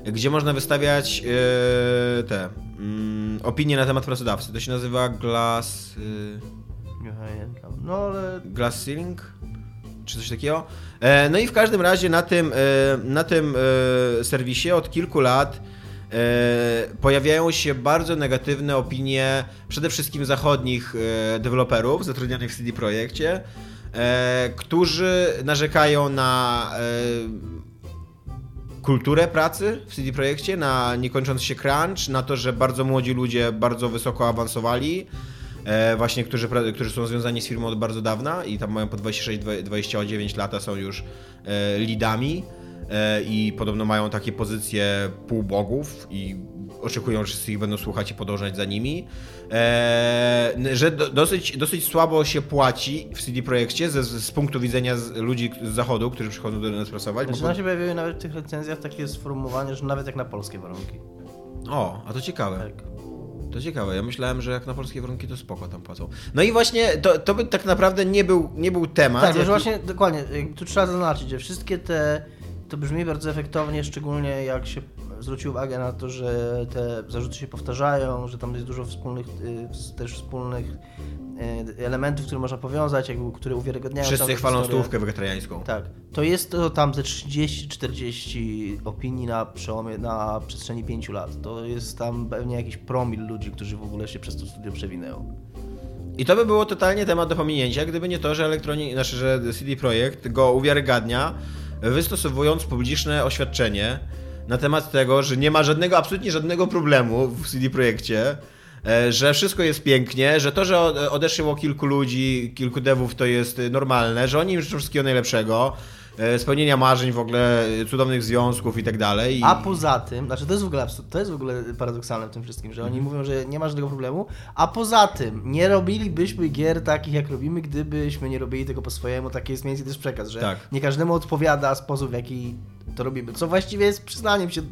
gdzie można wystawiać y, te mm, opinie na temat pracodawcy. To się nazywa Glass... y. No ale... Glass Ceiling? Czy coś takiego? E, No i w każdym razie na tym, e, na tym e, serwisie od kilku lat e, pojawiają się bardzo negatywne opinie przede wszystkim zachodnich e, deweloperów zatrudnionych w CD Projekcie, e, którzy narzekają na e, kulturę pracy w CD Projekcie, na niekończący się crunch, na to, że bardzo młodzi ludzie bardzo wysoko awansowali, e, właśnie którzy, którzy są związani z firmą od bardzo dawna i tam mają po 26-29 lata, są już e, lidami e, i podobno mają takie pozycje półbogów i oczekują, że wszyscy ich będą słuchać i podążać za nimi. E, n- że do, dosyć, dosyć słabo się płaci w CD Projekcie z, z punktu widzenia z ludzi z zachodu, którzy przychodzą do nas pracować. bo Znaczy, nam się pojawiły nawet w tych recenzjach takie sformułowanie, że nawet jak na polskie warunki. O, a to ciekawe. Tak. To ciekawe. Ja myślałem, że jak na polskie warunki to spoko tam płacą. No i właśnie to, to by tak naprawdę nie był, nie był temat. Tak, jaki- właśnie, dokładnie, jakby tu trzeba zaznaczyć, że wszystkie te, to brzmi bardzo efektownie, szczególnie jak się zwróci uwagę na to, że te zarzuty się powtarzają, że tam jest dużo wspólnych, y, też wspólnych y, elementów, które można powiązać, jakby, które uwiarygodniają Wszyscy chwalą historię. stówkę wegetariańską. Tak, to jest to tam ze 30-40 opinii na przełomie, na przestrzeni 5 lat. To jest tam pewnie jakiś promil ludzi, którzy w ogóle się przez to studio przewinęło. I to by było totalnie temat do pominięcia, gdyby nie to, że elektroni... znaczy, że CD Projekt go uwiarygadnia, wystosowując publiczne oświadczenie na temat tego, że nie ma żadnego, absolutnie żadnego problemu w CD Projekcie, e, że wszystko jest pięknie, że to, że ode- odeszło kilku ludzi, kilku devów to jest normalne, że oni im życzą wszystkiego najlepszego, e, spełnienia marzeń w ogóle, e, cudownych związków i tak dalej. A poza tym, znaczy to jest w ogóle to jest w ogóle paradoksalne w tym wszystkim, że oni Mhm. mówią, że nie ma żadnego problemu, a poza tym nie robilibyśmy gier takich jak robimy, gdybyśmy nie robili tego po swojemu, taki jest mniej więcej też przekaz, że Tak. nie każdemu odpowiada sposób w jaki to robimy, co właściwie jest przyznaniem się,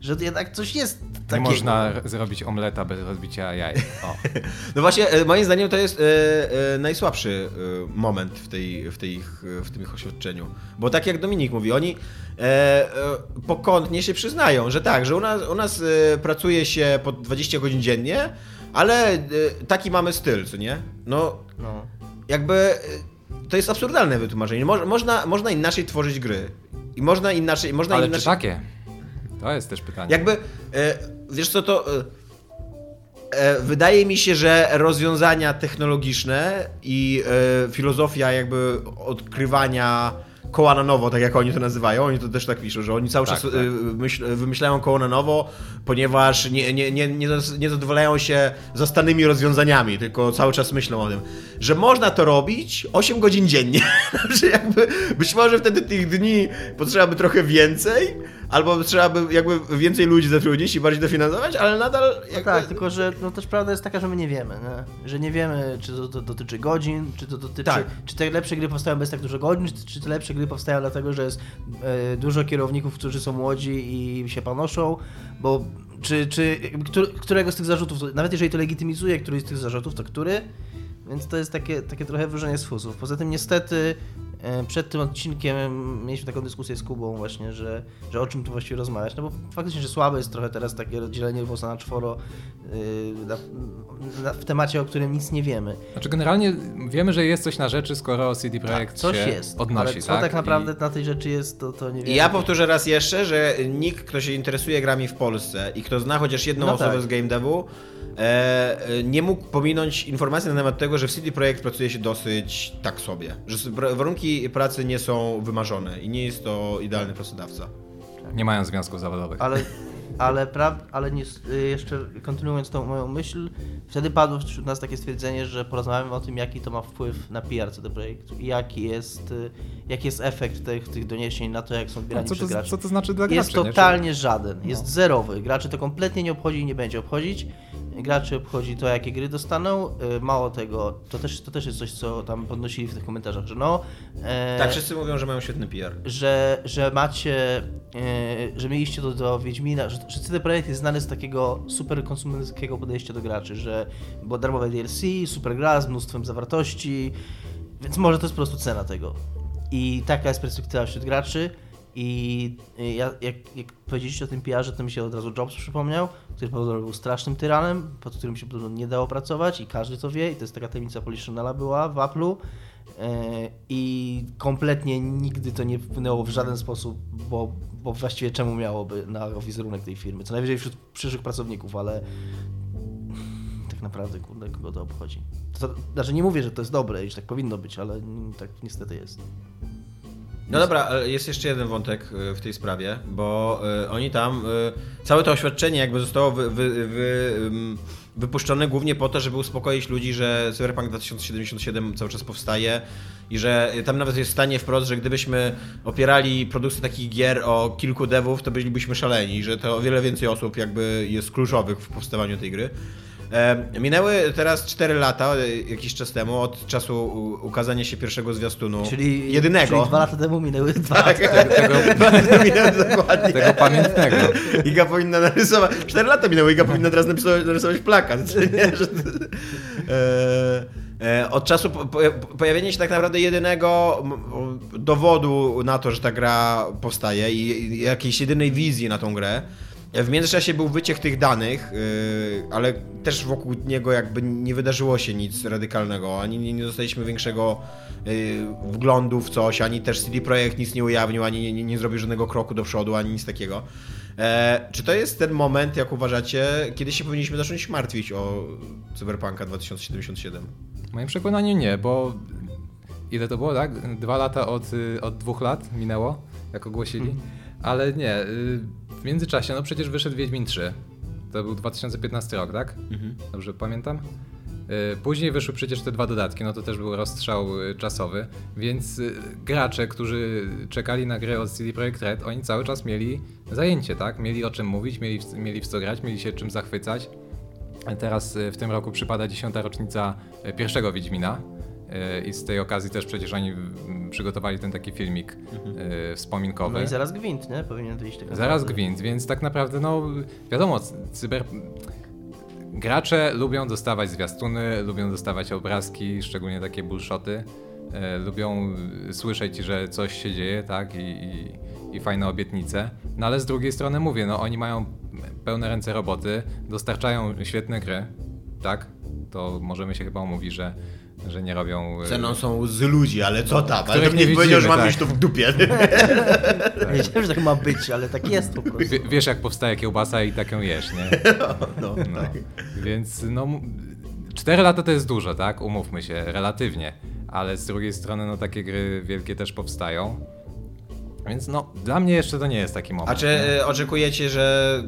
że jednak coś jest Nie takiego. można zrobić omleta bez rozbicia jaj. O. No właśnie, e, moim zdaniem to jest e, e, najsłabszy moment w, tej, w, tej, ich- w tym ich oświadczeniu. Bo tak jak Dominik mówi, oni e, e, pokątnie się przyznają, że tak, że u nas, u nas pracuje się po 20 godzin dziennie, ale taki mamy styl, co nie? No, No. jakby to jest absurdalne wytłumaczenie. Mo, można, można inaczej tworzyć gry. I można inaczej... Można Ale inaczej... czy takie? To jest też pytanie. Jakby, e, wiesz co, to... E, e, wydaje mi się, że rozwiązania technologiczne i e, filozofia jakby odkrywania koła na nowo, tak jak oni to nazywają, oni to też tak piszą, że oni cały Tak, czas tak. e, myśl, wymyślają koło na nowo, ponieważ nie, nie, nie, nie, nie zadowalają się zastanymi rozwiązaniami, tylko cały czas myślą o tym, że można to robić 8 godzin dziennie, że jakby być może wtedy tych dni potrzeba by trochę więcej, albo trzeba by jakby więcej ludzi zatrudnić i bardziej dofinansować, ale nadal No jakby... tak, tylko że no też prawda jest taka, że my nie wiemy, nie? że nie wiemy, czy to, to dotyczy godzin, czy to dotyczy, Tak. czy te lepsze gry powstają bez tak dużo godzin, czy, czy te lepsze gry powstają dlatego, że jest e, dużo kierowników, którzy są młodzi i się panoszą, bo czy, czy któ- którego z tych zarzutów, nawet jeżeli to legitymizuje któryś z tych zarzutów, to który? Więc to jest takie, takie trochę wyżenie z fusów. Poza tym niestety przed tym odcinkiem mieliśmy taką dyskusję z Kubą właśnie, że, że o czym tu właściwie rozmawiać, no bo faktycznie, że słabe jest trochę teraz takie rozdzielenie włosa na czworo yy, na, na, w temacie, o którym nic nie wiemy. Znaczy generalnie wiemy, że jest coś na rzeczy, skoro CD Projekt Tak, coś się jest, odnosi, ale co tak? tak, naprawdę I... na tej rzeczy jest, to, to nie wiemy. I ja powtórzę raz jeszcze, że nikt, kto się interesuje grami w Polsce i kto zna chociaż jedną No osobę tak. z game devu, e, e, nie mógł pominąć informacji na temat tego, że w CD Projekt pracuje się dosyć tak sobie. Że warunki pracy nie są wymarzone i nie jest to idealny pracodawca. Nie mają związków zawodowych. Ale, ale, pra, ale nie, y, jeszcze kontynuując tą moją myśl, wtedy padło wśród nas takie stwierdzenie, że porozmawiamy o tym, jaki to ma wpływ na PR CD Projektu i jaki jest, y, jaki jest efekt tych, tych doniesień na to, jak są odbierani co, przez to, graczy. co to znaczy dla Jest graczy? nie? totalnie żaden, jest zerowy. Graczy to kompletnie nie obchodzi i nie będzie obchodzić. Graczy obchodzi to, jakie gry dostaną. Y, Mało tego, to też, to też jest coś, co tam podnosili w tych komentarzach, że no. e, Tak, wszyscy mówią, że mają świetny PR. że, że macie, e, że mieliście do, do Wiedźmina, że, że CD Projekt jest znany z takiego super konsumenckiego podejścia do graczy, że było darmowe DLC, super gra z mnóstwem zawartości, więc może to jest po prostu cena tego. I taka jest perspektywa wśród graczy. I y, ja, jak, jak powiedzieliście o tym PR-ze, to mi się od razu Jobs przypomniał, który podobno był strasznym tyranem, pod którym się podobno nie dało pracować i każdy to wie i to jest taka tajemnica Poliszynela była w Apple'u i kompletnie nigdy to nie wpłynęło w żaden sposób, bo, bo właściwie czemu miałoby na wizerunek tej firmy? Co najwyżej wśród przyszłych pracowników, ale tak naprawdę, kurde, kogo to obchodzi? To, znaczy nie mówię, że to jest dobre i że tak powinno być, ale tak niestety jest. No dobra, ale jest jeszcze jeden wątek y, w tej sprawie, bo oni tam, całe to oświadczenie jakby zostało wy, wy, wy, ym, wypuszczone głównie po to, żeby uspokoić ludzi, że Cyberpunk 2077 cały czas powstaje i że tam nawet jest stanie wprost, że gdybyśmy opierali produkcję takich gier o kilku devów, to bylibyśmy szaleni, że to o wiele więcej osób jakby jest kluczowych w powstawaniu tej gry. Minęły teraz 4 lata, e, jakiś czas temu, od czasu ukazania się pierwszego zwiastunu. Czyli, jedynego. Czyli dwa lata temu minęły dwa Tak, lata. Tego, minęły dokładnie. tego pamiętnego. Iga powinna narysować. 4 lata minęły, Iga powinna teraz narysować, narysować plakat. e, e, od czasu po, po, pojawienia się tak naprawdę jedynego dowodu na to, że ta gra powstaje i, i jakiejś jedynej wizji na tą grę. W międzyczasie był wyciek tych danych, yy, ale też wokół niego jakby nie wydarzyło się nic radykalnego, ani nie, nie dostaliśmy większego yy, wglądu w coś, ani też CD Projekt nic nie ujawnił, ani nie, nie, zrobił żadnego kroku do przodu, ani nic takiego. E, czy to jest ten moment, jak uważacie, kiedy się powinniśmy zacząć martwić o Cyberpunka 2077? W moim przekonaniu nie, bo ile to było, tak? Dwa lata od, y, od dwóch lat minęło, jak ogłosili. Ale nie, y, w międzyczasie, no przecież wyszedł Wiedźmin 3. To był 2015 rok, tak? Dobrze pamiętam? Y, Później wyszły przecież te dwa dodatki, no to też był rozstrzał y, czasowy, więc y, gracze, którzy czekali na grę od CD Projekt Red, oni cały czas mieli zajęcie, tak? Mieli o czym mówić, mieli, w- mieli w co grać, mieli się czym zachwycać. Teraz w tym roku przypada dziesiąta rocznica pierwszego Wiedźmina i z tej okazji też przecież oni mm, przygotowali ten taki filmik y, wspominkowy. No i zaraz gwint, nie? Powinien wyjść tak Zaraz naprawdę. gwint, więc tak naprawdę, no wiadomo, cyber... Gracze lubią dostawać zwiastuny, lubią dostawać obrazki, szczególnie takie bullshoty. E, lubią słyszeć, że coś się dzieje, tak, i, i, i fajne obietnice. No ale z drugiej strony mówię, no oni mają pełne ręce roboty, dostarczają świetne gry, tak? To możemy się chyba umówić, że że nie robią... e, Ceną są z ludzi, ale co tam? Ale to nie powiedział, że mam tak. mieć to w dupie. Wiedziałem, że tak ma być, ale tak jest po prostu. Wie- Wiesz, jak powstaje kiełbasa i tak ją jesz, nie? No, No. Więc no, cztery lata to jest dużo, tak? Umówmy się, relatywnie. Ale z drugiej strony, no takie gry wielkie też powstają. Więc no, dla mnie jeszcze to nie jest taki moment. A czy e, oczekujecie, że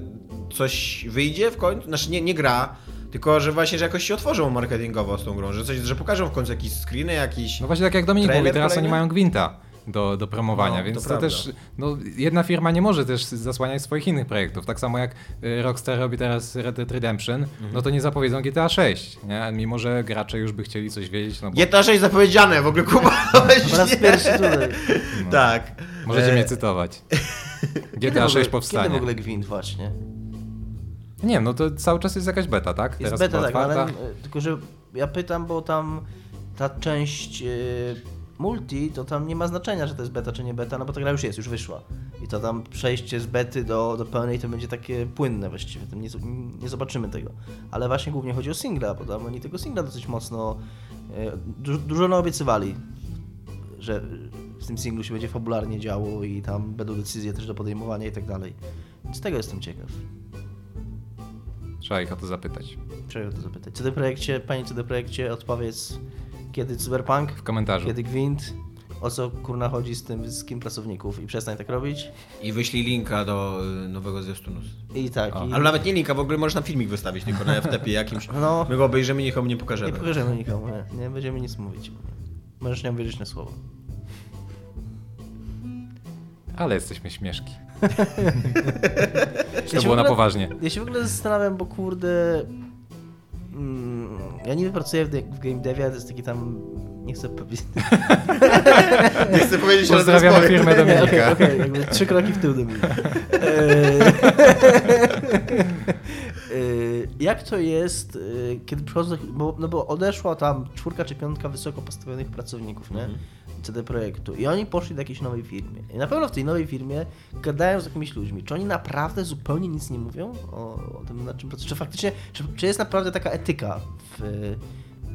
coś wyjdzie w końcu? Znaczy nie, nie gra, tylko że właśnie, że jakoś się otworzą marketingowo z tą grą, że, coś, że pokażą w końcu jakieś screeny, jakiś... No właśnie tak jak Dominik mówi, teraz kolejny? oni mają Gwinta do, do promowania, No, więc to to, też, no jedna firma nie może też zasłaniać swoich innych projektów. Tak samo jak y, Rockstar robi teraz Red Dead Redemption, Mhm. no to nie zapowiedzą GTA 6, nie? Mimo, że gracze już by chcieli coś wiedzieć, no bo GTA 6 zapowiedziane, w ogóle Kuba. Po raz pierwszy tutaj. Tak. możecie E, mnie cytować. Kiedy GTA ogóle- 6 powstanie. Kiedy w ogóle Gwint właśnie? Nie, no to cały czas jest jakaś beta, tak? Jest Teraz beta, była tak, ale otwarta. tylko, że ja pytam, bo tam ta część e, multi, to tam nie ma znaczenia, że to jest beta czy nie beta, no bo ta gra już jest, już wyszła. I to tam przejście z bety do, do pełnej to będzie takie płynne właściwie, nie, nie zobaczymy tego. Ale właśnie głównie chodzi o singla, bo tam oni tego singla dosyć mocno, e, dużo, naobiecywali, że w tym singlu się będzie fabularnie działo i tam będą decyzje też do podejmowania i tak dalej. Więc tego jestem ciekaw. Trzeba ich o to zapytać. Czego to zapytać? CD Projekcie, panie CD Projekcie, odpowiedz, kiedy Cyberpunk, W komentarzu. kiedy Gwint, o co kurna chodzi z tym z kim pracowników i przestań tak robić. I wyślij linka do y, nowego zwiastunu. I tak, i Ale nawet nie linka, w ogóle możesz na filmik wystawić, tylko na FTP jakimś. No. My go obejrzymy, nikomu nie nie pokażemy. pokażemy nikomu, nie, nie będziemy nic mówić. Możesz nie wierzyć na słowo. Ale jesteśmy śmieszki. Ja to się było w na ogóle- poważnie. Ja się w ogóle zastanawiam, bo kurde... Mm, ja niby pracuję w, w game devie, to jest taki tam... Nie chcę powiedzieć... Nie chcę powiedzieć, ale Pozdrawiamy firmę Nie, Dominika. Okej, okej, jakby trzy kroki w tył do mnie. Eee, Jak to jest, eee, kiedy przychodzą, bo, no bo odeszła tam czwórka czy piątka wysoko postawionych pracowników, nie? CD Projektu i oni poszli do jakiejś nowej firmy. I na pewno w tej nowej firmie gadają z jakimiś ludźmi. Czy oni naprawdę zupełnie nic nie mówią o, o tym, na czym pracują? Czy faktycznie, czy, czy jest naprawdę taka etyka w,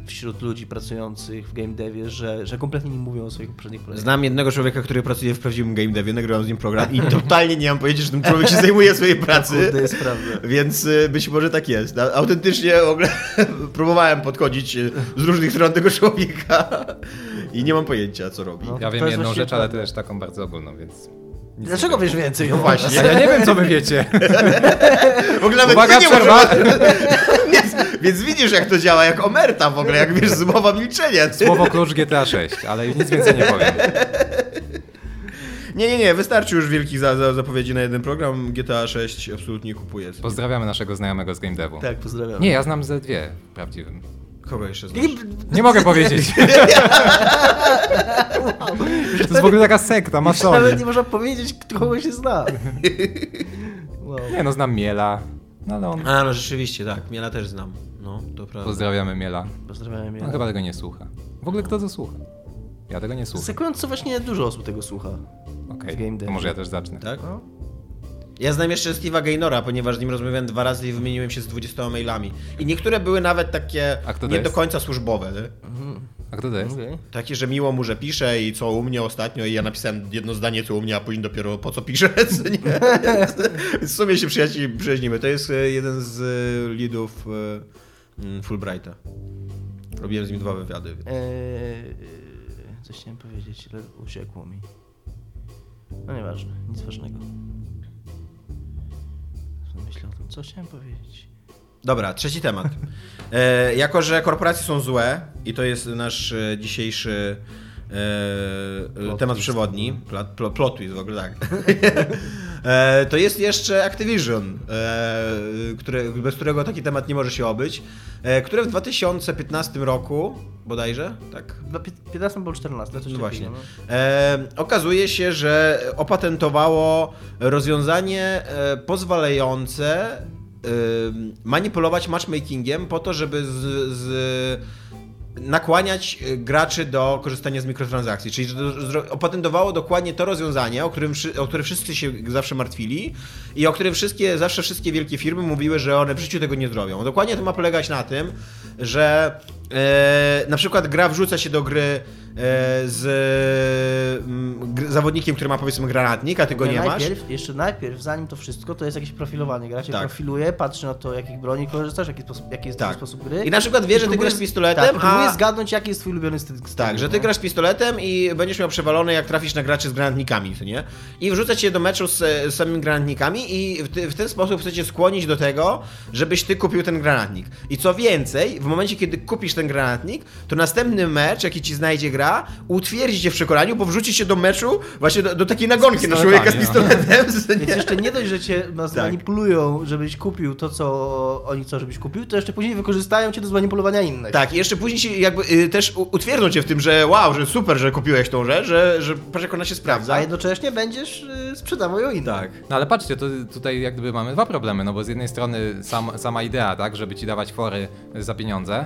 wśród ludzi pracujących w game devie, że, że kompletnie nie mówią o swoich poprzednich projektach? Znam jednego człowieka, który pracuje w prawdziwym game devie, nagrałem z nim program i totalnie nie mam pojęcia, że ten człowiek się zajmuje swojej pracy. To jest prawda. Więc y, być może tak jest. Autentycznie w ogóle próbowałem podchodzić z różnych stron tego człowieka i nie mam pojęcia, co robi. No. Ja wiem jedną rzecz, ale też taką bardzo ogólną, więc... nic Dlaczego wiesz więcej? No właśnie. Ja, ja nie wiem, co wy wiecie. W ogóle nawet Uwaga, nie przerwa! więc, więc widzisz, jak to działa, jak omerta w ogóle, jak wiesz, zmowa milczenia. Słowo klucz GTA 6, ale nic więcej nie powiem. Nie, nie, nie, wystarczy już wielkich za, za, zapowiedzi na jeden program. GTA 6 absolutnie kupuję. Pozdrawiamy naszego znajomego z Game Devu. Tak, pozdrawiam. Nie, ja znam ze dwie prawdziwym. Kogo jeszcze znasz? Nie mogę powiedzieć. To jest w ogóle taka sekta, Nawet masoni. nie można powiedzieć, kogo się zna. Wow. Nie no, znam Miela. No ale on... A, no rzeczywiście, tak. Miela też znam. No, to prawda. Pozdrawiamy Miela. Pozdrawiam On chyba tego nie słucha. W ogóle kto to słucha? Ja tego nie słucham. Zakująco właśnie dużo osób tego słucha. Okej, to Devie. może ja też zacznę. Tak? No. Ja znam jeszcze Steve'a Gaynora, ponieważ z nim rozmawiałem dwa razy i wymieniłem się z 20 mailami. I niektóre były nawet takie nie do końca służbłowe. Nie? A kto to jest? Takie, że miło mu, że pisze i co u mnie ostatnio i ja napisałem jedno zdanie co u mnie, a później dopiero po co pisze, co nie? Więc w sumie się przyjaźni, przyjaźnimy. To jest e, jeden z e, leadów e, mm, Fulbrighta. Robiłem z nim dwa wywiady. Eee, coś chciałem powiedzieć, ale uciekło mi. No nieważne, nic ważnego. Myślę o tym, co chciałem powiedzieć. Dobra, trzeci temat. E, jako, że korporacje są złe i to jest nasz e, dzisiejszy Plot temat twist. przewodni, plot, plot, plot twist w ogóle tak, e, to jest jeszcze Activision, e, które, bez którego taki temat nie może się obyć, e, które w 2015 roku bodajże, tak? Chyba pi- 15 albo 14, coś No właśnie. no. E, okazuje się, że opatentowało rozwiązanie e, pozwalające e, manipulować matchmakingiem po to, żeby z, z nakłaniać e, graczy do korzystania z mikrotransakcji. Czyli opatentowało dokładnie to rozwiązanie, o którym o które wszyscy się zawsze martwili i o którym wszystkie, zawsze wszystkie wielkie firmy mówiły, że one w życiu tego nie zrobią. Dokładnie to ma polegać na tym, że E, na przykład gra wrzuca się do gry z mm, zawodnikiem, który ma powiedzmy granatnik, a ty go nie, masz. najpierw, Jeszcze najpierw, zanim to wszystko, to jest jakieś profilowanie. Gra cię Tak. profiluje, patrzy na to, jakich broni korzystasz, jaki, sposób, jaki jest Tak. sposób gry. I na przykład wie, że ty grasz pistoletem, tak, a- zgadnąć, jaki jest twój ulubiony styl. Tak, że ty no. grasz pistoletem i będziesz miał przewalone, jak trafisz na graczy z granatnikami, co nie? I wrzuca cię do meczu z, z samymi granatnikami i w, ty, w ten sposób chcecie skłonić do tego, żebyś ty kupił ten granatnik. I co więcej, w momencie, kiedy kupisz ten granatnik, to następny mecz, jaki ci znajdzie gra, utwierdzi cię w przekonaniu, bo wrzuci się do meczu właśnie do, do takiej nagonki na człowieka z pistoletami, pistoletem. Więc jeszcze nie dość, że cię no, zmanipulują, żebyś kupił to, co oni chcą, żebyś kupił, to jeszcze później wykorzystają cię do zmanipulowania innych. Tak, i jeszcze później się jakby y, też utwierdzą cię w tym, że wow, że super, że kupiłeś tą rzecz, że, że patrz jak ona się sprawdza. A jednocześnie będziesz y, sprzedawał ją innym. Tak. No ale patrzcie, to tutaj jak gdyby mamy dwa problemy, no bo z jednej strony sam, sama idea, tak, żeby ci dawać fory za pieniądze,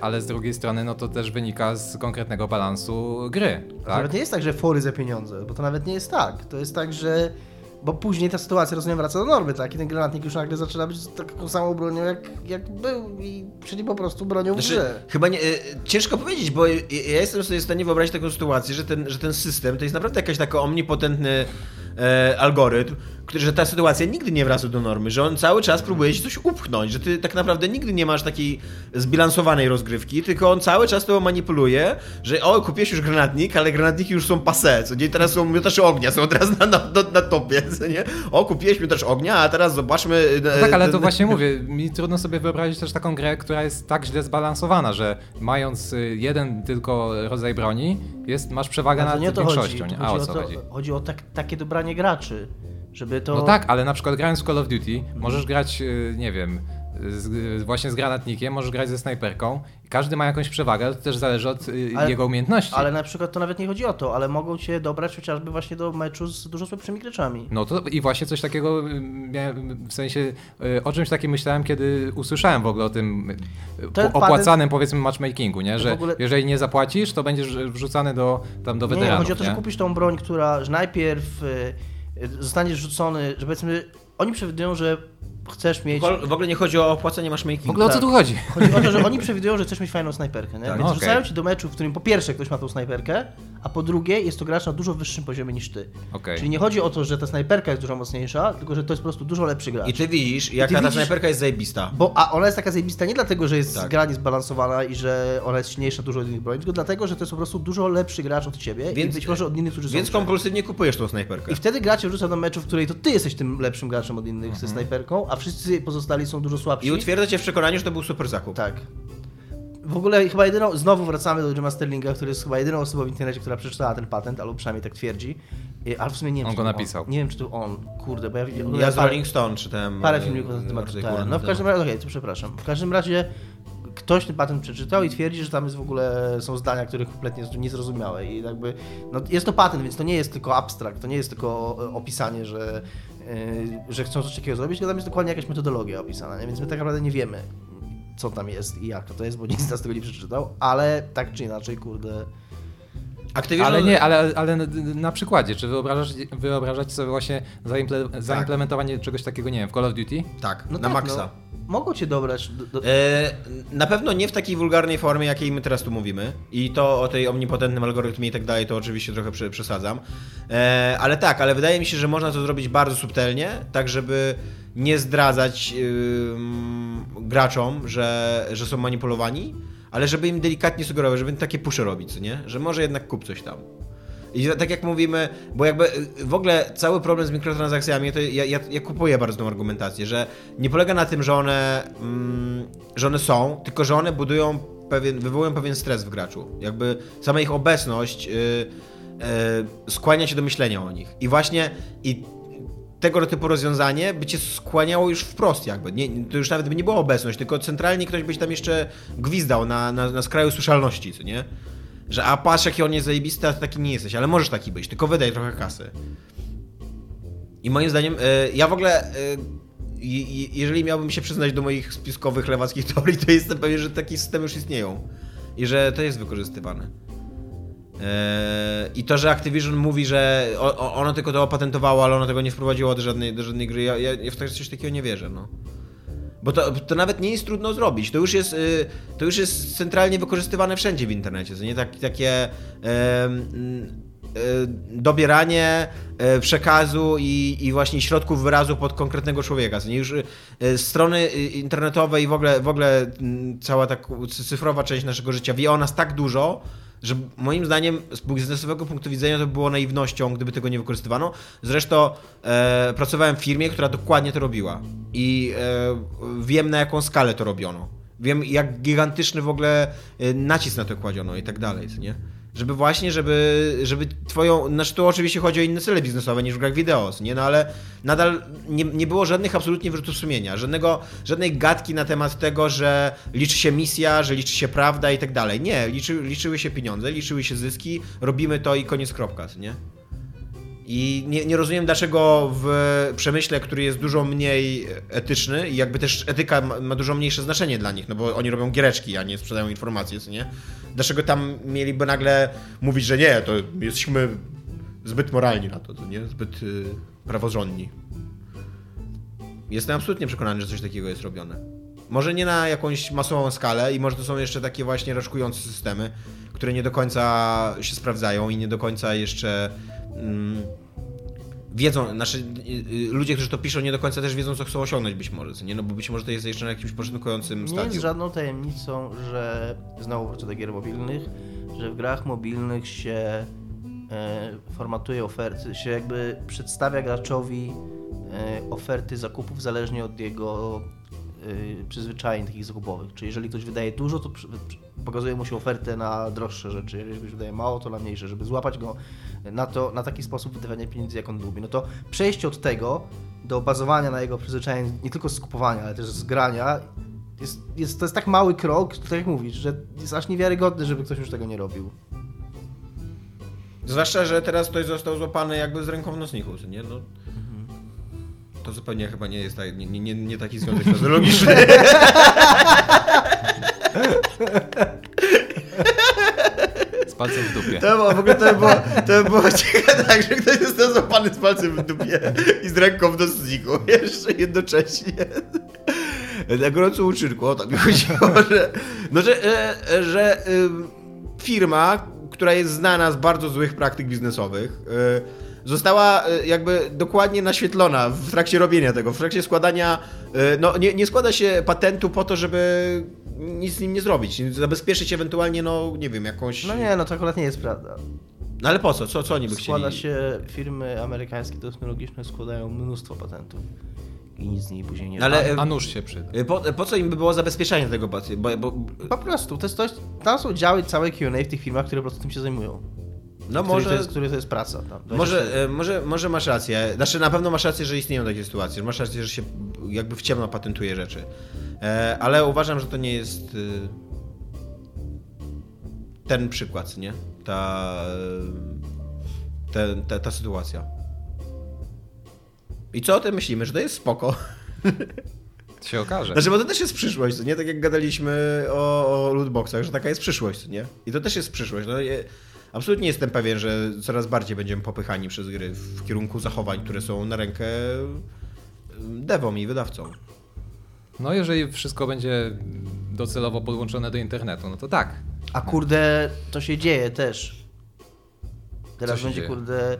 ale z drugiej strony no to też wynika z konkretnego balansu gry, To tak? Nawet nie jest tak, że fory za pieniądze, bo to nawet nie jest tak. To jest tak, że. Bo później ta sytuacja, rozumiem, wraca do normy, tak? I ten granatnik już nagle zaczyna być taką samą bronią, jak, jak był, i, czyli po prostu bronią w Znaczy, grze. chyba nie, y, ciężko powiedzieć, bo y, ja jestem sobie w stanie wyobrazić taką sytuację, że ten, że ten system to jest naprawdę jakiś taki omnipotentny e, algorytm, że ta sytuacja nigdy nie wraca do normy, że on cały czas próbuje ci coś upchnąć, że ty tak naprawdę nigdy nie masz takiej zbilansowanej rozgrywki, tylko on cały czas to manipuluje, że o, kupiłeś już granatnik, ale granatniki już są passe, co nie, teraz są miotacze ognia, są teraz na, na, na, na topie, co nie? O, kupiłeś miotacz ognia, a teraz zobaczmy... No tak, ale to właśnie mówię, mi trudno sobie wyobrazić też taką grę, która jest tak źle zbalansowana, że mając y, jeden tylko rodzaj broni, jest, masz przewagę to nad nie o to chodzi. większością. To A chodzi o o co to, chodzi? chodzi o tak, takie dobranie graczy, żeby to... No tak, ale na przykład grając w Call of Duty, możesz grać, y, nie wiem, z, y, właśnie z granatnikiem, możesz grać ze snajperką każdy ma jakąś przewagę, to też zależy od y, Ale- jego umiejętności. Ale na przykład to nawet nie chodzi o to, ale mogą cię dobrać chociażby właśnie do meczu z dużo słabszymi graczami. No to i właśnie coś takiego miałem, w sensie o czymś takim myślałem, kiedy usłyszałem w ogóle o tym Ten opłacanym powiedzmy matchmakingu, nie? Że ogóle- jeżeli nie zapłacisz, to będziesz wrzucany do, tam do Nie, nie, weteranów. chodzi o to, że kupisz tą broń, która, że najpierw zostaniesz rzucony, że powiedzmy, oni przewidują, że chcesz mieć... W ogóle nie chodzi o opłacenie matchmakingu. W ogóle o co tak. tu chodzi? Chodzi o to, że oni przewidują, że chcesz mieć fajną snajperkę, nie? Tak. Więc No, rzucają ci do meczu, w którym po pierwsze ktoś ma tą snajperkę, a po drugie jest to gracz na dużo wyższym poziomie niż ty. Okej. Czyli nie chodzi o to, że ta snajperka jest dużo mocniejsza, tylko że to jest po prostu dużo lepszy gracz. I ty widzisz, jaka ty ta widzisz- snajperka jest zajebista. Bo, a ona jest taka zajebista nie dlatego, że jest Tak. gra niezbalansowana i że ona jest silniejsza dużo od innych broni, tylko dlatego, że to jest po prostu dużo lepszy gracz od ciebie Więc- i być może od innych, którzy Więc są. kompulsywnie kupujesz tą snajperkę. I wtedy gracie wrzuca do meczu, w której to ty jesteś tym lepszym graczem od innych ze snajperką, a wszyscy pozostali są dużo słabsi. I utwierdza cię w przekonaniu, że to był super zakup. Tak. W ogóle chyba jedyną, znowu wracamy do Jima Sterlinga, który jest chyba jedyną osobą w internecie, która przeczytała ten patent, albo przynajmniej tak twierdzi. Ale w sumie nie wiem, On go to napisał. Nie wiem, czy to on. Kurde, bo ja widziałem Ja z parę, Rolling Stone czytałem. parę e, filmików na ten temat No w każdym razie, okej, to przepraszam. W każdym razie ktoś ten patent przeczytał i twierdzi, że tam jest w ogóle, są zdania, których kompletnie niezrozumiałe i jakby, no jest to patent, więc to nie jest tylko abstrakt, to nie jest tylko e, opisanie, że, e, że chcą coś takiego zrobić, tylko tam jest dokładnie jakaś metodologia opisana, nie? więc my tak naprawdę nie wiemy, co tam jest i jak to jest, bo nikt z nas tego nie przeczytał, ale tak czy inaczej, kurde, Activision... Ale nie, ale, ale na- przykładzie, czy wyobrażasz, wyobrażacie sobie właśnie zaimple, zaimplementowanie czegoś takiego, nie wiem, w Call of Duty? Tak, no na tak, maksa. No, mogą cię dobrać do, do, E, na pewno nie w takiej wulgarnej formie, jakiej my teraz tu mówimy. I to o tej omnipotentnym algorytmie i tak dalej, to oczywiście trochę prze- przesadzam. E, ale tak, ale wydaje mi się, że można to zrobić bardzo subtelnie, tak żeby nie zdradzać ym, graczom, że, że są manipulowani, ale żeby im delikatnie sugerować, żeby im takie pusze robić, nie? Że może jednak kup coś tam. I tak jak mówimy, bo jakby y, w ogóle cały problem z mikrotransakcjami, to ja, ja, ja kupuję bardzo tą argumentację, że nie polega na tym, że one, mm, że one są, tylko że one budują pewien, wywołują pewien stres w graczu. Jakby sama ich obecność y, y, skłania się do myślenia o nich. I właśnie i tego typu rozwiązanie by cię skłaniało już wprost jakby. Nie, to już nawet by nie była obecność, tylko centralnie ktoś byś tam jeszcze gwizdał na, na, na skraju słyszalności, co nie? Że a patrz jaki on jest zajebisty, a ty taki nie jesteś, ale możesz taki być, tylko wydaj trochę kasy. I moim zdaniem, e, ja w ogóle, e, jeżeli miałbym się przyznać do moich spiskowych lewackich teorii, to jestem pewien, że takie systemy już istnieją. I że to jest wykorzystywane. E, I to, że Activision mówi, że ono tylko to opatentowało, ale ono tego nie wprowadziło do żadnej, do żadnej gry, ja, ja w coś takiego nie wierzę, no. Bo to, to nawet nie jest trudno zrobić. To już jest, y, to już jest centralnie wykorzystywane wszędzie w internecie. To nie tak, takie y, dobieranie y, przekazu i, i właśnie środków wyrazu pod konkretnego człowieka. Nie już y, strony internetowe i w ogóle, w ogóle mm, cała ta cyfrowa część naszego życia wie o nas tak dużo, że moim zdaniem z biznesowego punktu widzenia to by było naiwnością, gdyby tego nie wykorzystywano. Zresztą e, pracowałem w firmie, która dokładnie to robiła i e, wiem na jaką skalę to robiono. Wiem jak gigantyczny w ogóle e, nacisk na to kładziono i tak dalej, nie? Żeby właśnie, żeby, żeby twoją, znaczy tu oczywiście chodzi o inne cele biznesowe niż w grach wideo, nie? No ale nadal nie, nie było żadnych absolutnie wyrzutów sumienia, żadnego, żadnej gadki na temat tego, że liczy się misja, że liczy się prawda i tak dalej. Nie, liczy, liczyły się pieniądze, liczyły się zyski, robimy to i koniec kropka, nie? I nie, nie rozumiem, dlaczego w przemyśle, który jest dużo mniej etyczny i jakby też etyka ma, ma dużo mniejsze znaczenie dla nich, no bo oni robią giereczki, a nie sprzedają informacje, co nie? Dlaczego tam mieliby nagle mówić, że nie, to jesteśmy zbyt moralni na to, to nie? Zbyt y, praworządni. Jestem absolutnie przekonany, że coś takiego jest robione. Może nie na jakąś masową skalę i może to są jeszcze takie właśnie raczkujące systemy, które nie do końca się sprawdzają i nie do końca jeszcze mm, wiedzą, znaczy y, y, ludzie, którzy to piszą nie do końca też wiedzą, co chcą osiągnąć być może, nie? No bo być może to jest jeszcze na jakimś początkującym Nie stadium. jest żadną tajemnicą, że znowu wrócę do gier mobilnych, że w grach mobilnych się e, formatuje oferty, się jakby przedstawia graczowi e, oferty zakupów zależnie od jego e, przyzwyczajeń takich zakupowych. Czyli jeżeli ktoś wydaje dużo, to pokazuje mu się ofertę na droższe rzeczy. Jeżeli ktoś wydaje mało, to na mniejsze, żeby złapać go na, to, na taki sposób wydawania pieniędzy, jak on lubi. No to przejście od tego do bazowania na jego przyzwyczajeń, nie tylko z kupowania, ale też z grania, jest, jest, to jest tak mały krok, tak jak mówisz, że jest aż niewiarygodny, żeby ktoś już tego nie robił. Zwłaszcza, że teraz ktoś został złapany jakby z ręką w nocniku, nie? No, to zupełnie chyba nie jest tak, nie, nie, nie taki związek fizjologiczny. Z palcem w dupie. To było, w ogóle to by było, to by było ciekawe tak, że ktoś został złapany z palcem w dupie i z ręką w nocniku, jeszcze jednocześnie. Na gorącym uczynku, o to mi chodziło, że, no, że, e, że ym, firma, która jest znana z bardzo złych praktyk biznesowych, y, została y, jakby dokładnie naświetlona w trakcie robienia tego, w trakcie składania, y, no nie, nie składa się patentu po to, żeby nic z nim nie zrobić, zabezpieczyć ewentualnie, no nie wiem, jakąś... No nie, no to akurat nie jest prawda. No ale po co? Co, co oni by Składa chcieli? się, firmy amerykańskie technologiczne składają mnóstwo patentów i nic z niej później nie No ale A e, nóż się przyda. e, po, po co im by było zabezpieczenie tego? Bo, bo, Po prostu, to jest coś, tam są działy całe Q&A w tych firmach, które po prostu tym się zajmują. No Może... może, To jest, który to jest praca. Tam, 24. może, e, może, może masz rację. Znaczy na pewno masz rację, że istnieją takie sytuacje. że Masz rację, że się jakby w ciemno patentuje rzeczy. E, ale uważam, że to nie jest e, ten przykład, nie? Ta, te, ta, ta sytuacja. I co o tym myślimy? Że to jest spoko? Się okaże. Znaczy, bo to też jest przyszłość, nie? Tak jak gadaliśmy o, o lootboxach, że taka jest przyszłość, nie? I to też jest przyszłość. No, je, absolutnie jestem pewien, że coraz bardziej będziemy popychani przez gry w kierunku zachowań, które są na rękę devom i wydawcom. No jeżeli wszystko będzie docelowo podłączone do internetu, no to tak. A kurde, to się dzieje też. Teraz będzie dzieje? kurde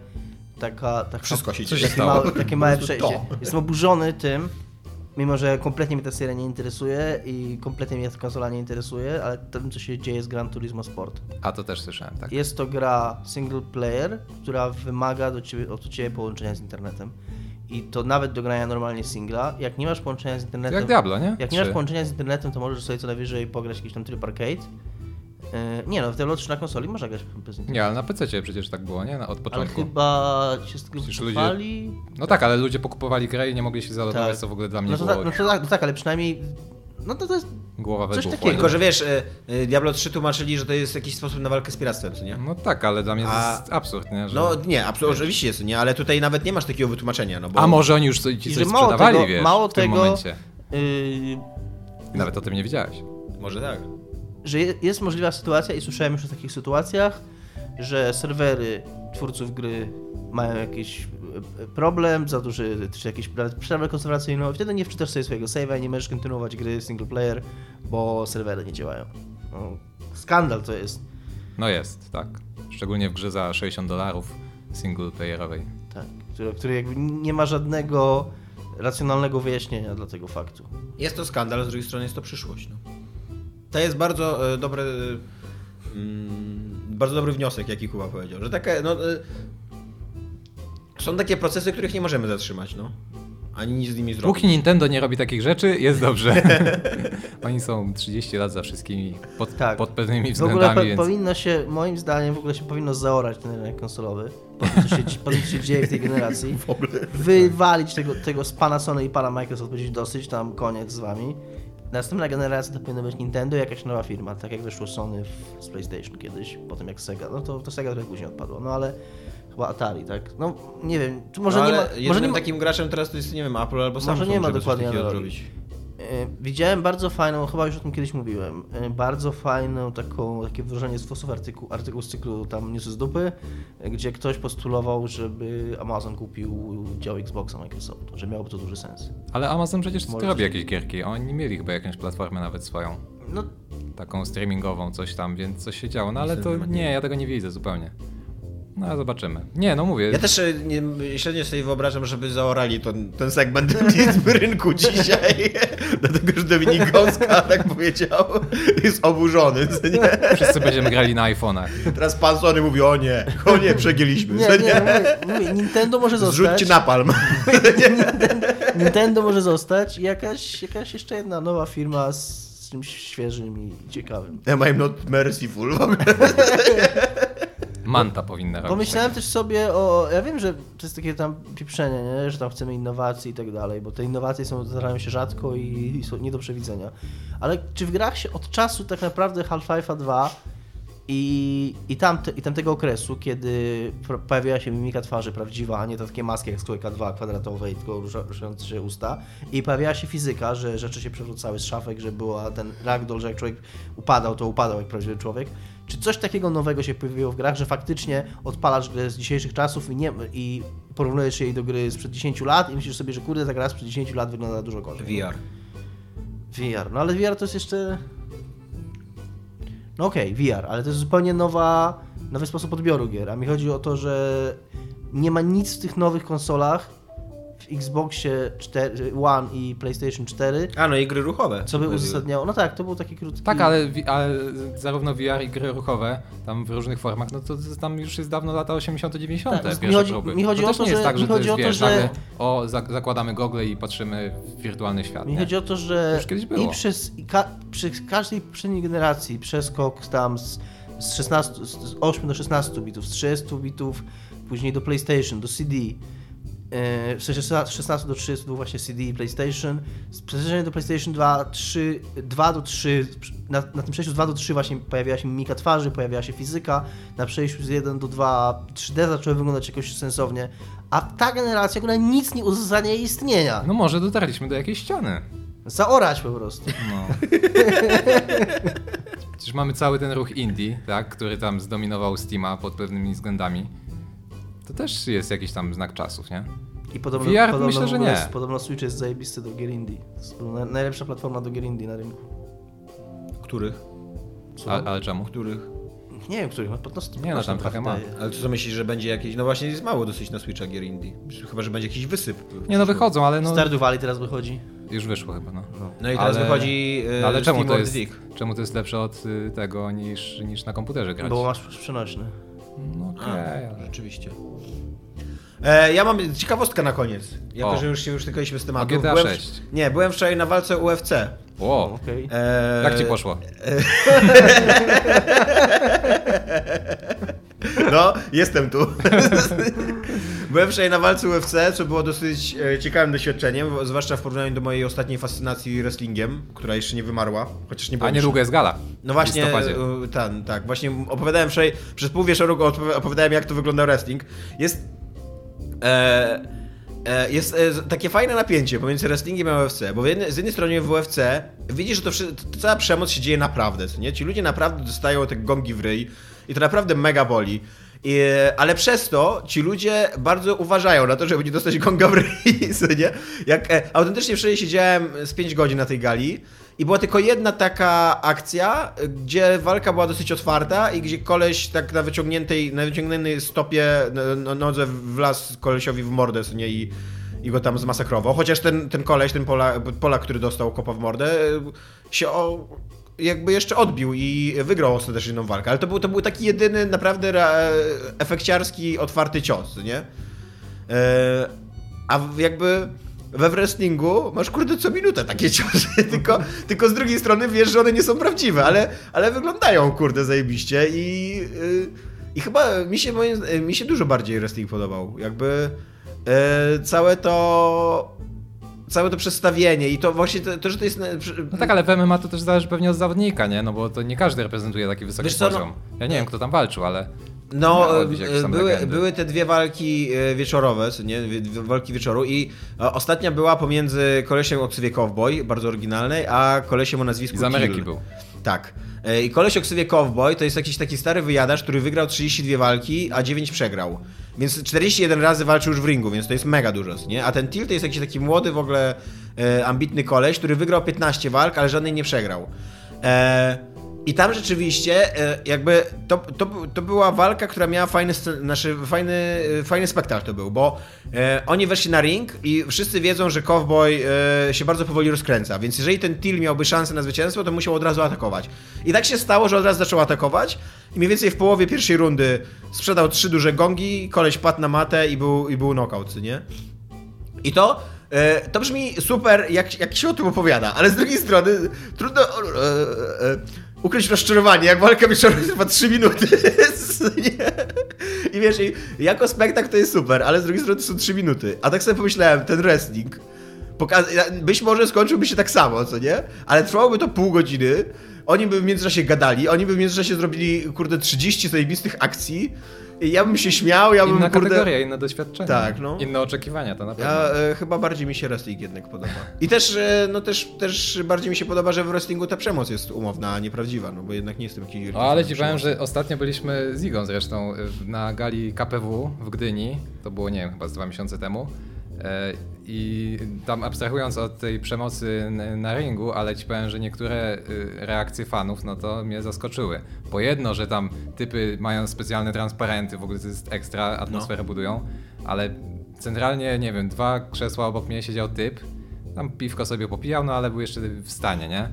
taka... taka Wszystko się dzieje. takie, małe, takie małe przejście. Jestem oburzony tym, mimo że kompletnie mnie ta seria nie interesuje i kompletnie mnie ta konsola nie interesuje, ale tym, co się dzieje z Gran Turismo Sport. A to też słyszałem, tak. Jest to gra single player, która wymaga do ciebie, od ciebie połączenia z internetem. I to nawet do grania normalnie singla. Jak nie masz połączenia z internetem. Jak Diablo, nie? Jak nie masz połączenia z internetem, to możesz sobie co najwyżej pograć jakiś tam tryb arcade. Yy, nie no, w Diablo 3 na konsoli można grać bez internetu. Nie, ale na PC przecież tak było, nie? Na- Od Ale początku. chyba się z tego Przecież ludzie-. No tak, ale ludzie pokupowali grę i nie mogli się zalogować, Tak. co w ogóle dla mnie No to, było tak, no, to tak, no tak, ale przynajmniej. No to, to jest. głowa coś wybuchła. takiego. Tylko, że wiesz, e, e, Diablo 3 tłumaczyli, że to jest jakiś sposób na walkę z piractwem, co nie? No tak, ale dla mnie to A- jest absurd, nie? Że... No nie, absolutnie, oczywiście jest, nie? Ale tutaj nawet nie masz takiego wytłumaczenia, no bo... A może oni już co- ci coś sprzedawali, tego- wiesz, mało w tym tego- momencie. Yy, nawet o tym nie wiedziałeś. Może tak. Że je- jest możliwa sytuacja, i słyszałem już o takich sytuacjach, że serwery twórców gry mają jakieś e, problem, za duży, czy jakieś przerwę konserwacyjną, wtedy nie wczytasz sobie swojego save'a i nie możesz kontynuować gry single player, bo serwery nie działają. No, skandal to jest. No jest, tak. Szczególnie w grze za 60 dolarów single playerowej. Tak, który, który jakby nie ma żadnego racjonalnego wyjaśnienia dla tego faktu. Jest to skandal, z drugiej strony jest to przyszłość. No. To jest bardzo e, dobry, mm, bardzo dobry wniosek, jaki Kuba powiedział, że takie, no, e, są takie procesy, których nie możemy zatrzymać, no. Ani nic z nimi zrobić. Póki Nintendo nie robi takich rzeczy, jest dobrze. Oni są 30 lat za wszystkimi pod, Tak. pod pewnymi W ogóle względami, po, więc... powinno się, moim zdaniem, w ogóle się powinno zaorać ten rynek konsolowy, po tym, co się, po tym, co się dzieje w tej generacji. W ogóle. Wywalić tego, tego z pana Sony i pana Microsoft, powiedzieć dosyć, tam koniec z wami. Następna generacja to powinna być Nintendo i jakaś nowa firma, tak jak wyszło Sony w, z PlayStation kiedyś, potem jak Sega. No to, to Sega trochę później odpadło, no ale chyba Atari, tak? No nie wiem, może no, nie ma... Może nie ma takim graczem teraz to jest, nie wiem, Apple albo Samsung, nie ma żeby coś dokładnie takiego. E, Widziałem bardzo fajną, chyba już o tym kiedyś mówiłem, e, bardzo fajną taką, takie wyrażenie z fosów artykuł, artykuł z cyklu tam News z dupy, e, gdzie ktoś postulował, żeby Amazon kupił dział Xboxa Microsoftu, że miałoby to duży sens. Ale Amazon przecież Może robi się- jakieś gierki. Oni mieli chyba jakąś platformę nawet swoją. No Taką streamingową, coś tam, więc coś się działo. No ale to nie, ja tego nie widzę zupełnie. No ale zobaczymy. Nie, no mówię. Ja też e, nie, średnio sobie wyobrażam, żeby zaorali ten, ten segment z rynku dzisiaj. Dlatego, że Dominik Gąska tak powiedział, jest oburzony. Nie? Wszyscy będziemy grali na iPhone'ach. Teraz pan Sony mówi, o nie, o nie, przegięliśmy. nie, co nie, mówię, mówię, Nintendo może zostać, Zrzućcie napalm. Nintendo może zostać i jakaś, jakaś jeszcze jedna nowa firma z, z czymś świeżym i ciekawym. Am I not merciful? Manta powinna robić. Pomyślałem też sobie o. Ja wiem, że to jest takie tam pieprzenie, nie? że tam chcemy innowacji i tak dalej, bo te innowacje są, zdarzają się rzadko i, i są nie do przewidzenia. Ale czy w grach się od czasu tak naprawdę Half-Life'a 2 i, i, tamte, i tamtego okresu, kiedy pojawiła się mimika twarzy prawdziwa, a nie to takie maski jak z Quake'a 2 kwadratowe i tylko rusza- ruszające się usta, i pojawiała się fizyka, że rzeczy się przewrócały z szafek, że była ten ragdoll, że jak człowiek upadał, to upadał jak prawdziwy człowiek. Czy coś takiego nowego się pojawiło w grach, że faktycznie odpalasz grę z dzisiejszych czasów i, nie, i porównujesz jej do gry sprzed 10 lat i myślisz sobie, że kurde, ta gra sprzed 10 lat wygląda dużo gorzej. VR. VR, no ale VR to jest jeszcze... No okej, VR, ale to jest zupełnie nowa, nowy sposób odbioru gier, a mi chodzi o to, że nie ma nic w tych nowych konsolach, w Xboxie 4, One i PlayStation 4, A, no i gry ruchowe. co by uzasadniało... No tak, to był taki krótki... Tak, ale, ale zarówno VR i gry ruchowe, tam w różnych formach, no to, to tam już jest dawno lata 80 90 Tak, mi chodzi- próby. mi chodzi to o to, nie jest że- tak, mi że to chodzi jest, o to, wiesz, że- nagle, o, za, zakładamy gogle i patrzymy w wirtualny świat. Mi Nie. chodzi o to, że Już kiedyś było. i przez i ka, przy każdej poprzedniej generacji przeskok tam z, z, 16, z 8 do 16 bitów, z 30 bitów, później do PlayStation, do CD, w sensie z 16 do 30 był właśnie CD i PlayStation, z przestrzeni do PlayStation 2, 3, 2 do 3, na, na tym przejściu z 2 do 3 właśnie pojawiła się mimika twarzy, pojawiała się fizyka, na przejściu z 1 do 2 3D zaczęły wyglądać jakoś sensownie, a ta generacja, która nic nie uzasadnia jej istnienia. No może dotarliśmy do jakiejś ściany. Zaorać po prostu. No. Przecież mamy cały ten ruch indie, tak, który tam zdominował Steama pod pewnymi względami. To też jest jakiś tam znak czasów, nie? I podobno, VR podobno, myślę, że nie. Podobno Switch jest zajebisty do gier indie. To jest na- najlepsza platforma do gier indie na rynku. Których? A, ale czemu? Których? Nie wiem, których, no po prostu Nie, no, tam trochę ma. Ale co myślisz, że będzie jakieś... No właśnie jest mało dosyć na Switcha gier indie. Chyba, że będzie jakiś wysyp. Nie no, wychodzą, ale no... Stardew Valley teraz wychodzi. Już wyszło chyba, no. No i teraz Ale- wychodzi e, No ale czemu to, jest, czemu to jest lepsze od y, tego niż, niż na komputerze grać? Bo masz przenośny. No okej, A, ale... Rzeczywiście. E, ja mam ciekawostkę na koniec. Jako, O. że już się już tykaliśmy z tematu. O GTA byłem, 6. Nie, byłem wczoraj na walce UFC. O, Okej. E, jak ci poszło? No, jestem tu. Byłem wczoraj na walce UFC, co było dosyć e, ciekawym doświadczeniem, zwłaszcza w porównaniu do mojej ostatniej fascynacji wrestlingiem, która jeszcze nie wymarła, chociaż nie było A niedługo jest gala. No właśnie, ten, tak, właśnie opowiadałem wczoraj, przez pół wieczoru opowi- opowiadałem jak to wygląda wrestling. Jest e, e, jest takie fajne napięcie pomiędzy wrestlingiem a UFC, bo z jednej strony w UFC widzisz, że to, to cała przemoc się dzieje naprawdę, co nie? Ci ludzie naprawdę dostają te gongi w ryj i to naprawdę mega boli. I, ale przez to ci ludzie bardzo uważają na to, żeby nie dostać gonga w ryj, co nie? Jak e, autentycznie wczoraj siedziałem z 5 godzin na tej gali i była tylko jedna taka akcja, gdzie walka była dosyć otwarta i gdzie koleś tak na wyciągniętej, na wyciągniętej stopie no, no, nodze wlazł kolesiowi w mordę, nie? I, i go tam zmasakrował. Chociaż ten, ten koleś, ten Polak, Polak, który dostał kopa w mordę, się o, jakby jeszcze odbił i wygrał ostatecznie jedną walkę. Ale to był, to był taki jedyny naprawdę efekciarski, otwarty cios, nie? E, a jakby we wrestlingu masz kurde co minutę takie ciosy, tylko, tylko z drugiej strony wiesz, że one nie są prawdziwe, ale, ale wyglądają kurde zajebiście i, yy, i chyba mi się, mi się dużo bardziej wrestling podobał. Jakby yy, całe to całe to przestawienie i to właśnie to, to że to jest... No tak, ale w MMA to też zależy pewnie od zawodnika, nie? No bo to nie każdy reprezentuje taki wysoki co, poziom. No... Ja nie wiem, kto tam walczył, ale... No, e, były, były te dwie walki e, wieczorowe, nie? Walki wieczoru i e, ostatnia była pomiędzy kolesiem o ksywie Cowboy, bardzo oryginalnej, a kolesiem o nazwisku z Ameryki Kill. był. Tak. I koleś o ksywie Cowboy to jest jakiś taki stary wyjadacz, który wygrał 32 walki, a 9 przegrał. Więc 41 razy walczył już w ringu, więc to jest mega dużo, nie? A ten Till to jest jakiś taki młody w ogóle e, ambitny koleś, który wygrał 15 walk, ale żadnej nie przegrał. E, i tam rzeczywiście e, jakby to, to, to była walka, która miała fajny, znaczy fajny, e, fajny spektakl to był, bo e, oni weszli na ring i wszyscy wiedzą, że Cowboy e, się bardzo powoli rozkręca, więc jeżeli ten Till miałby szansę na zwycięstwo, to musiał od razu atakować. I tak się stało, że od razu zaczął atakować i mniej więcej w połowie pierwszej rundy sprzedał trzy duże gongi, koleś padł na matę i był, i był knockout, nie? I to e, to brzmi super, jak, jak się o tym opowiada, ale z drugiej strony trudno ukryć rozczarowanie, jak walka wieczorem trwa 3 minuty. I wiesz, i jako spektakl to jest super, ale z drugiej strony to są 3 minuty. A tak sobie pomyślałem, ten wrestling, być może skończyłby się tak samo, co nie? Ale trwałoby to pół godziny, oni by w międzyczasie gadali, oni by w międzyczasie zrobili, kurde, 30 zajebistych akcji, ja bym się śmiał, ja bym, Inna kurde... kategoria, inne doświadczenie. Tak, no. Inne oczekiwania, to na pewno. Ja e, chyba bardziej mi się wrestling jednak podoba. I też, e, no też, też bardziej mi się podoba, że w wrestlingu ta przemoc jest umowna, a nieprawdziwa, no bo jednak nie jestem jakiś... No, ale powiem, że ostatnio byliśmy z Igą zresztą e, na gali KPW w Gdyni, to było, nie wiem, chyba z dwa miesiące temu. E, I tam abstrahując od tej przemocy na ringu, ale ci powiem, że niektóre y, reakcje fanów, no to mnie zaskoczyły. Po jedno, że tam typy mają specjalne transparenty, w ogóle to jest ekstra, atmosferę no. budują, ale centralnie, nie wiem, dwa krzesła obok mnie siedział typ, tam piwko sobie popijał, no ale był jeszcze w stanie, nie?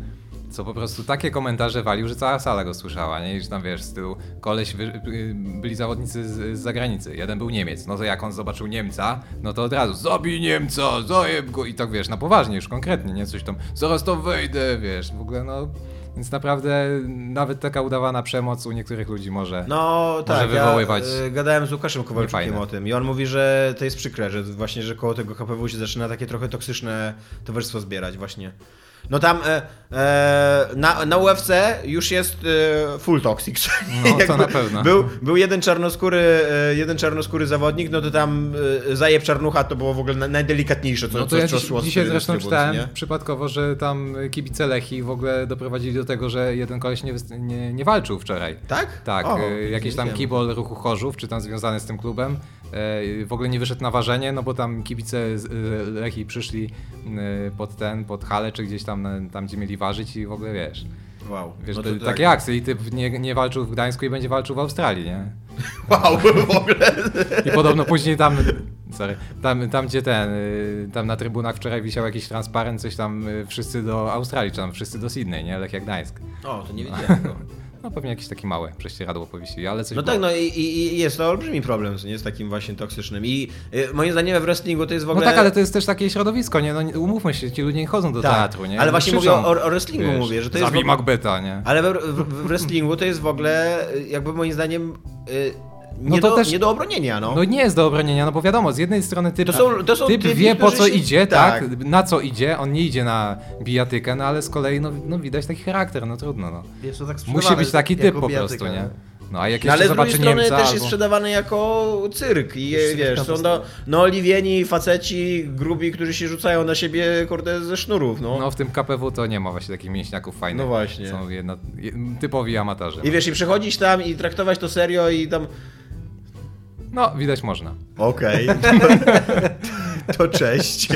Co po prostu takie komentarze walił, że cała sala go słyszała, nie? I że tam wiesz, z tyłu koleś, wy, byli zawodnicy z, z zagranicy, jeden był Niemiec, no to jak on zobaczył Niemca, no to od razu zabij Niemca, zajeb go i tak wiesz, na poważnie już konkretnie, nie? Coś tam, zaraz to wejdę, wiesz, w ogóle no... Więc naprawdę nawet taka udawana przemoc u niektórych ludzi może, no, może tak, wywoływać. Ja, y, gadałem z Łukaszem Kowalczykiem o tym i on mówi, że to jest przykre, że właśnie, że koło tego KPW się zaczyna takie trochę toksyczne towarzystwo zbierać właśnie. No tam e, e, na, na UFC już jest e, full toxic. No to na pewno. Był, był jeden czarnoskóry, e, jeden czarnoskóry zawodnik, no to tam e, zajeb czarnucha to było w ogóle najdelikatniejsze, co, no to co, ja co szło Dzisiaj zresztą czytałem nie? przypadkowo, że tam kibice Lechi w ogóle doprowadzili do tego, że jeden koleś nie, nie, nie walczył wczoraj. Tak? Tak, o, e, jakiś tam kibol ruchu Chorzów, czy tam związany z tym klubem, w ogóle nie wyszedł na ważenie, no bo tam kibice z Lechi przyszli pod ten, pod halę, czy gdzieś tam, tam gdzie mieli ważyć i w ogóle wiesz. Wow. Wiesz, no to, to takie tak. akcje i typ nie, nie walczył w Gdańsku i będzie walczył w Australii, nie? Wow, w ogóle. I podobno później tam, sorry, tam, tam gdzie ten, y, tam na trybunach wczoraj wisiał jakiś transparent, coś tam y, wszyscy do Australii, czy tam wszyscy do Sydney, nie? Lech jak Gdańsk. O, to nie wiedziałem tego. No pewnie jakieś takie małe prześcieradło powiesili, ale coś No było. tak, no i, i, jest to olbrzymi problem nie z takim właśnie toksycznym. I y, moim zdaniem we wrestlingu to jest w ogóle... No tak, ale to jest też takie środowisko, nie? No umówmy się, ci ludzie nie chodzą do tak, teatru, nie? Ale właśnie mówię o, o wrestlingu, wiesz, mówię, że to jest... Zabij Macbeta, nie? Ale we, w, w wrestlingu to jest w ogóle jakby moim zdaniem... Y, nie, no to do, też, nie do obronienia, no. No nie jest do obronienia, no bo wiadomo, z jednej strony typ, to są, to są typ wie po co się... idzie, tak. tak. na co idzie, on nie idzie na bijatykę, no ale z kolei no, no widać taki charakter, no trudno, no. Tak Musi być taki typ po prostu, nie? No a jak no, ale z drugiej strony Niemca, też albo... jest sprzedawany jako cyrk i wiesz, są no, no oliwieni faceci, grubi, którzy się rzucają na siebie kurde ze sznurów, no. No w tym KPW to nie ma właśnie takich mięśniaków fajnych. No właśnie. Są typowi amatorzy. I wiesz, i przechodzić tam i traktować to serio i tam No, widać można. Okej. to cześć.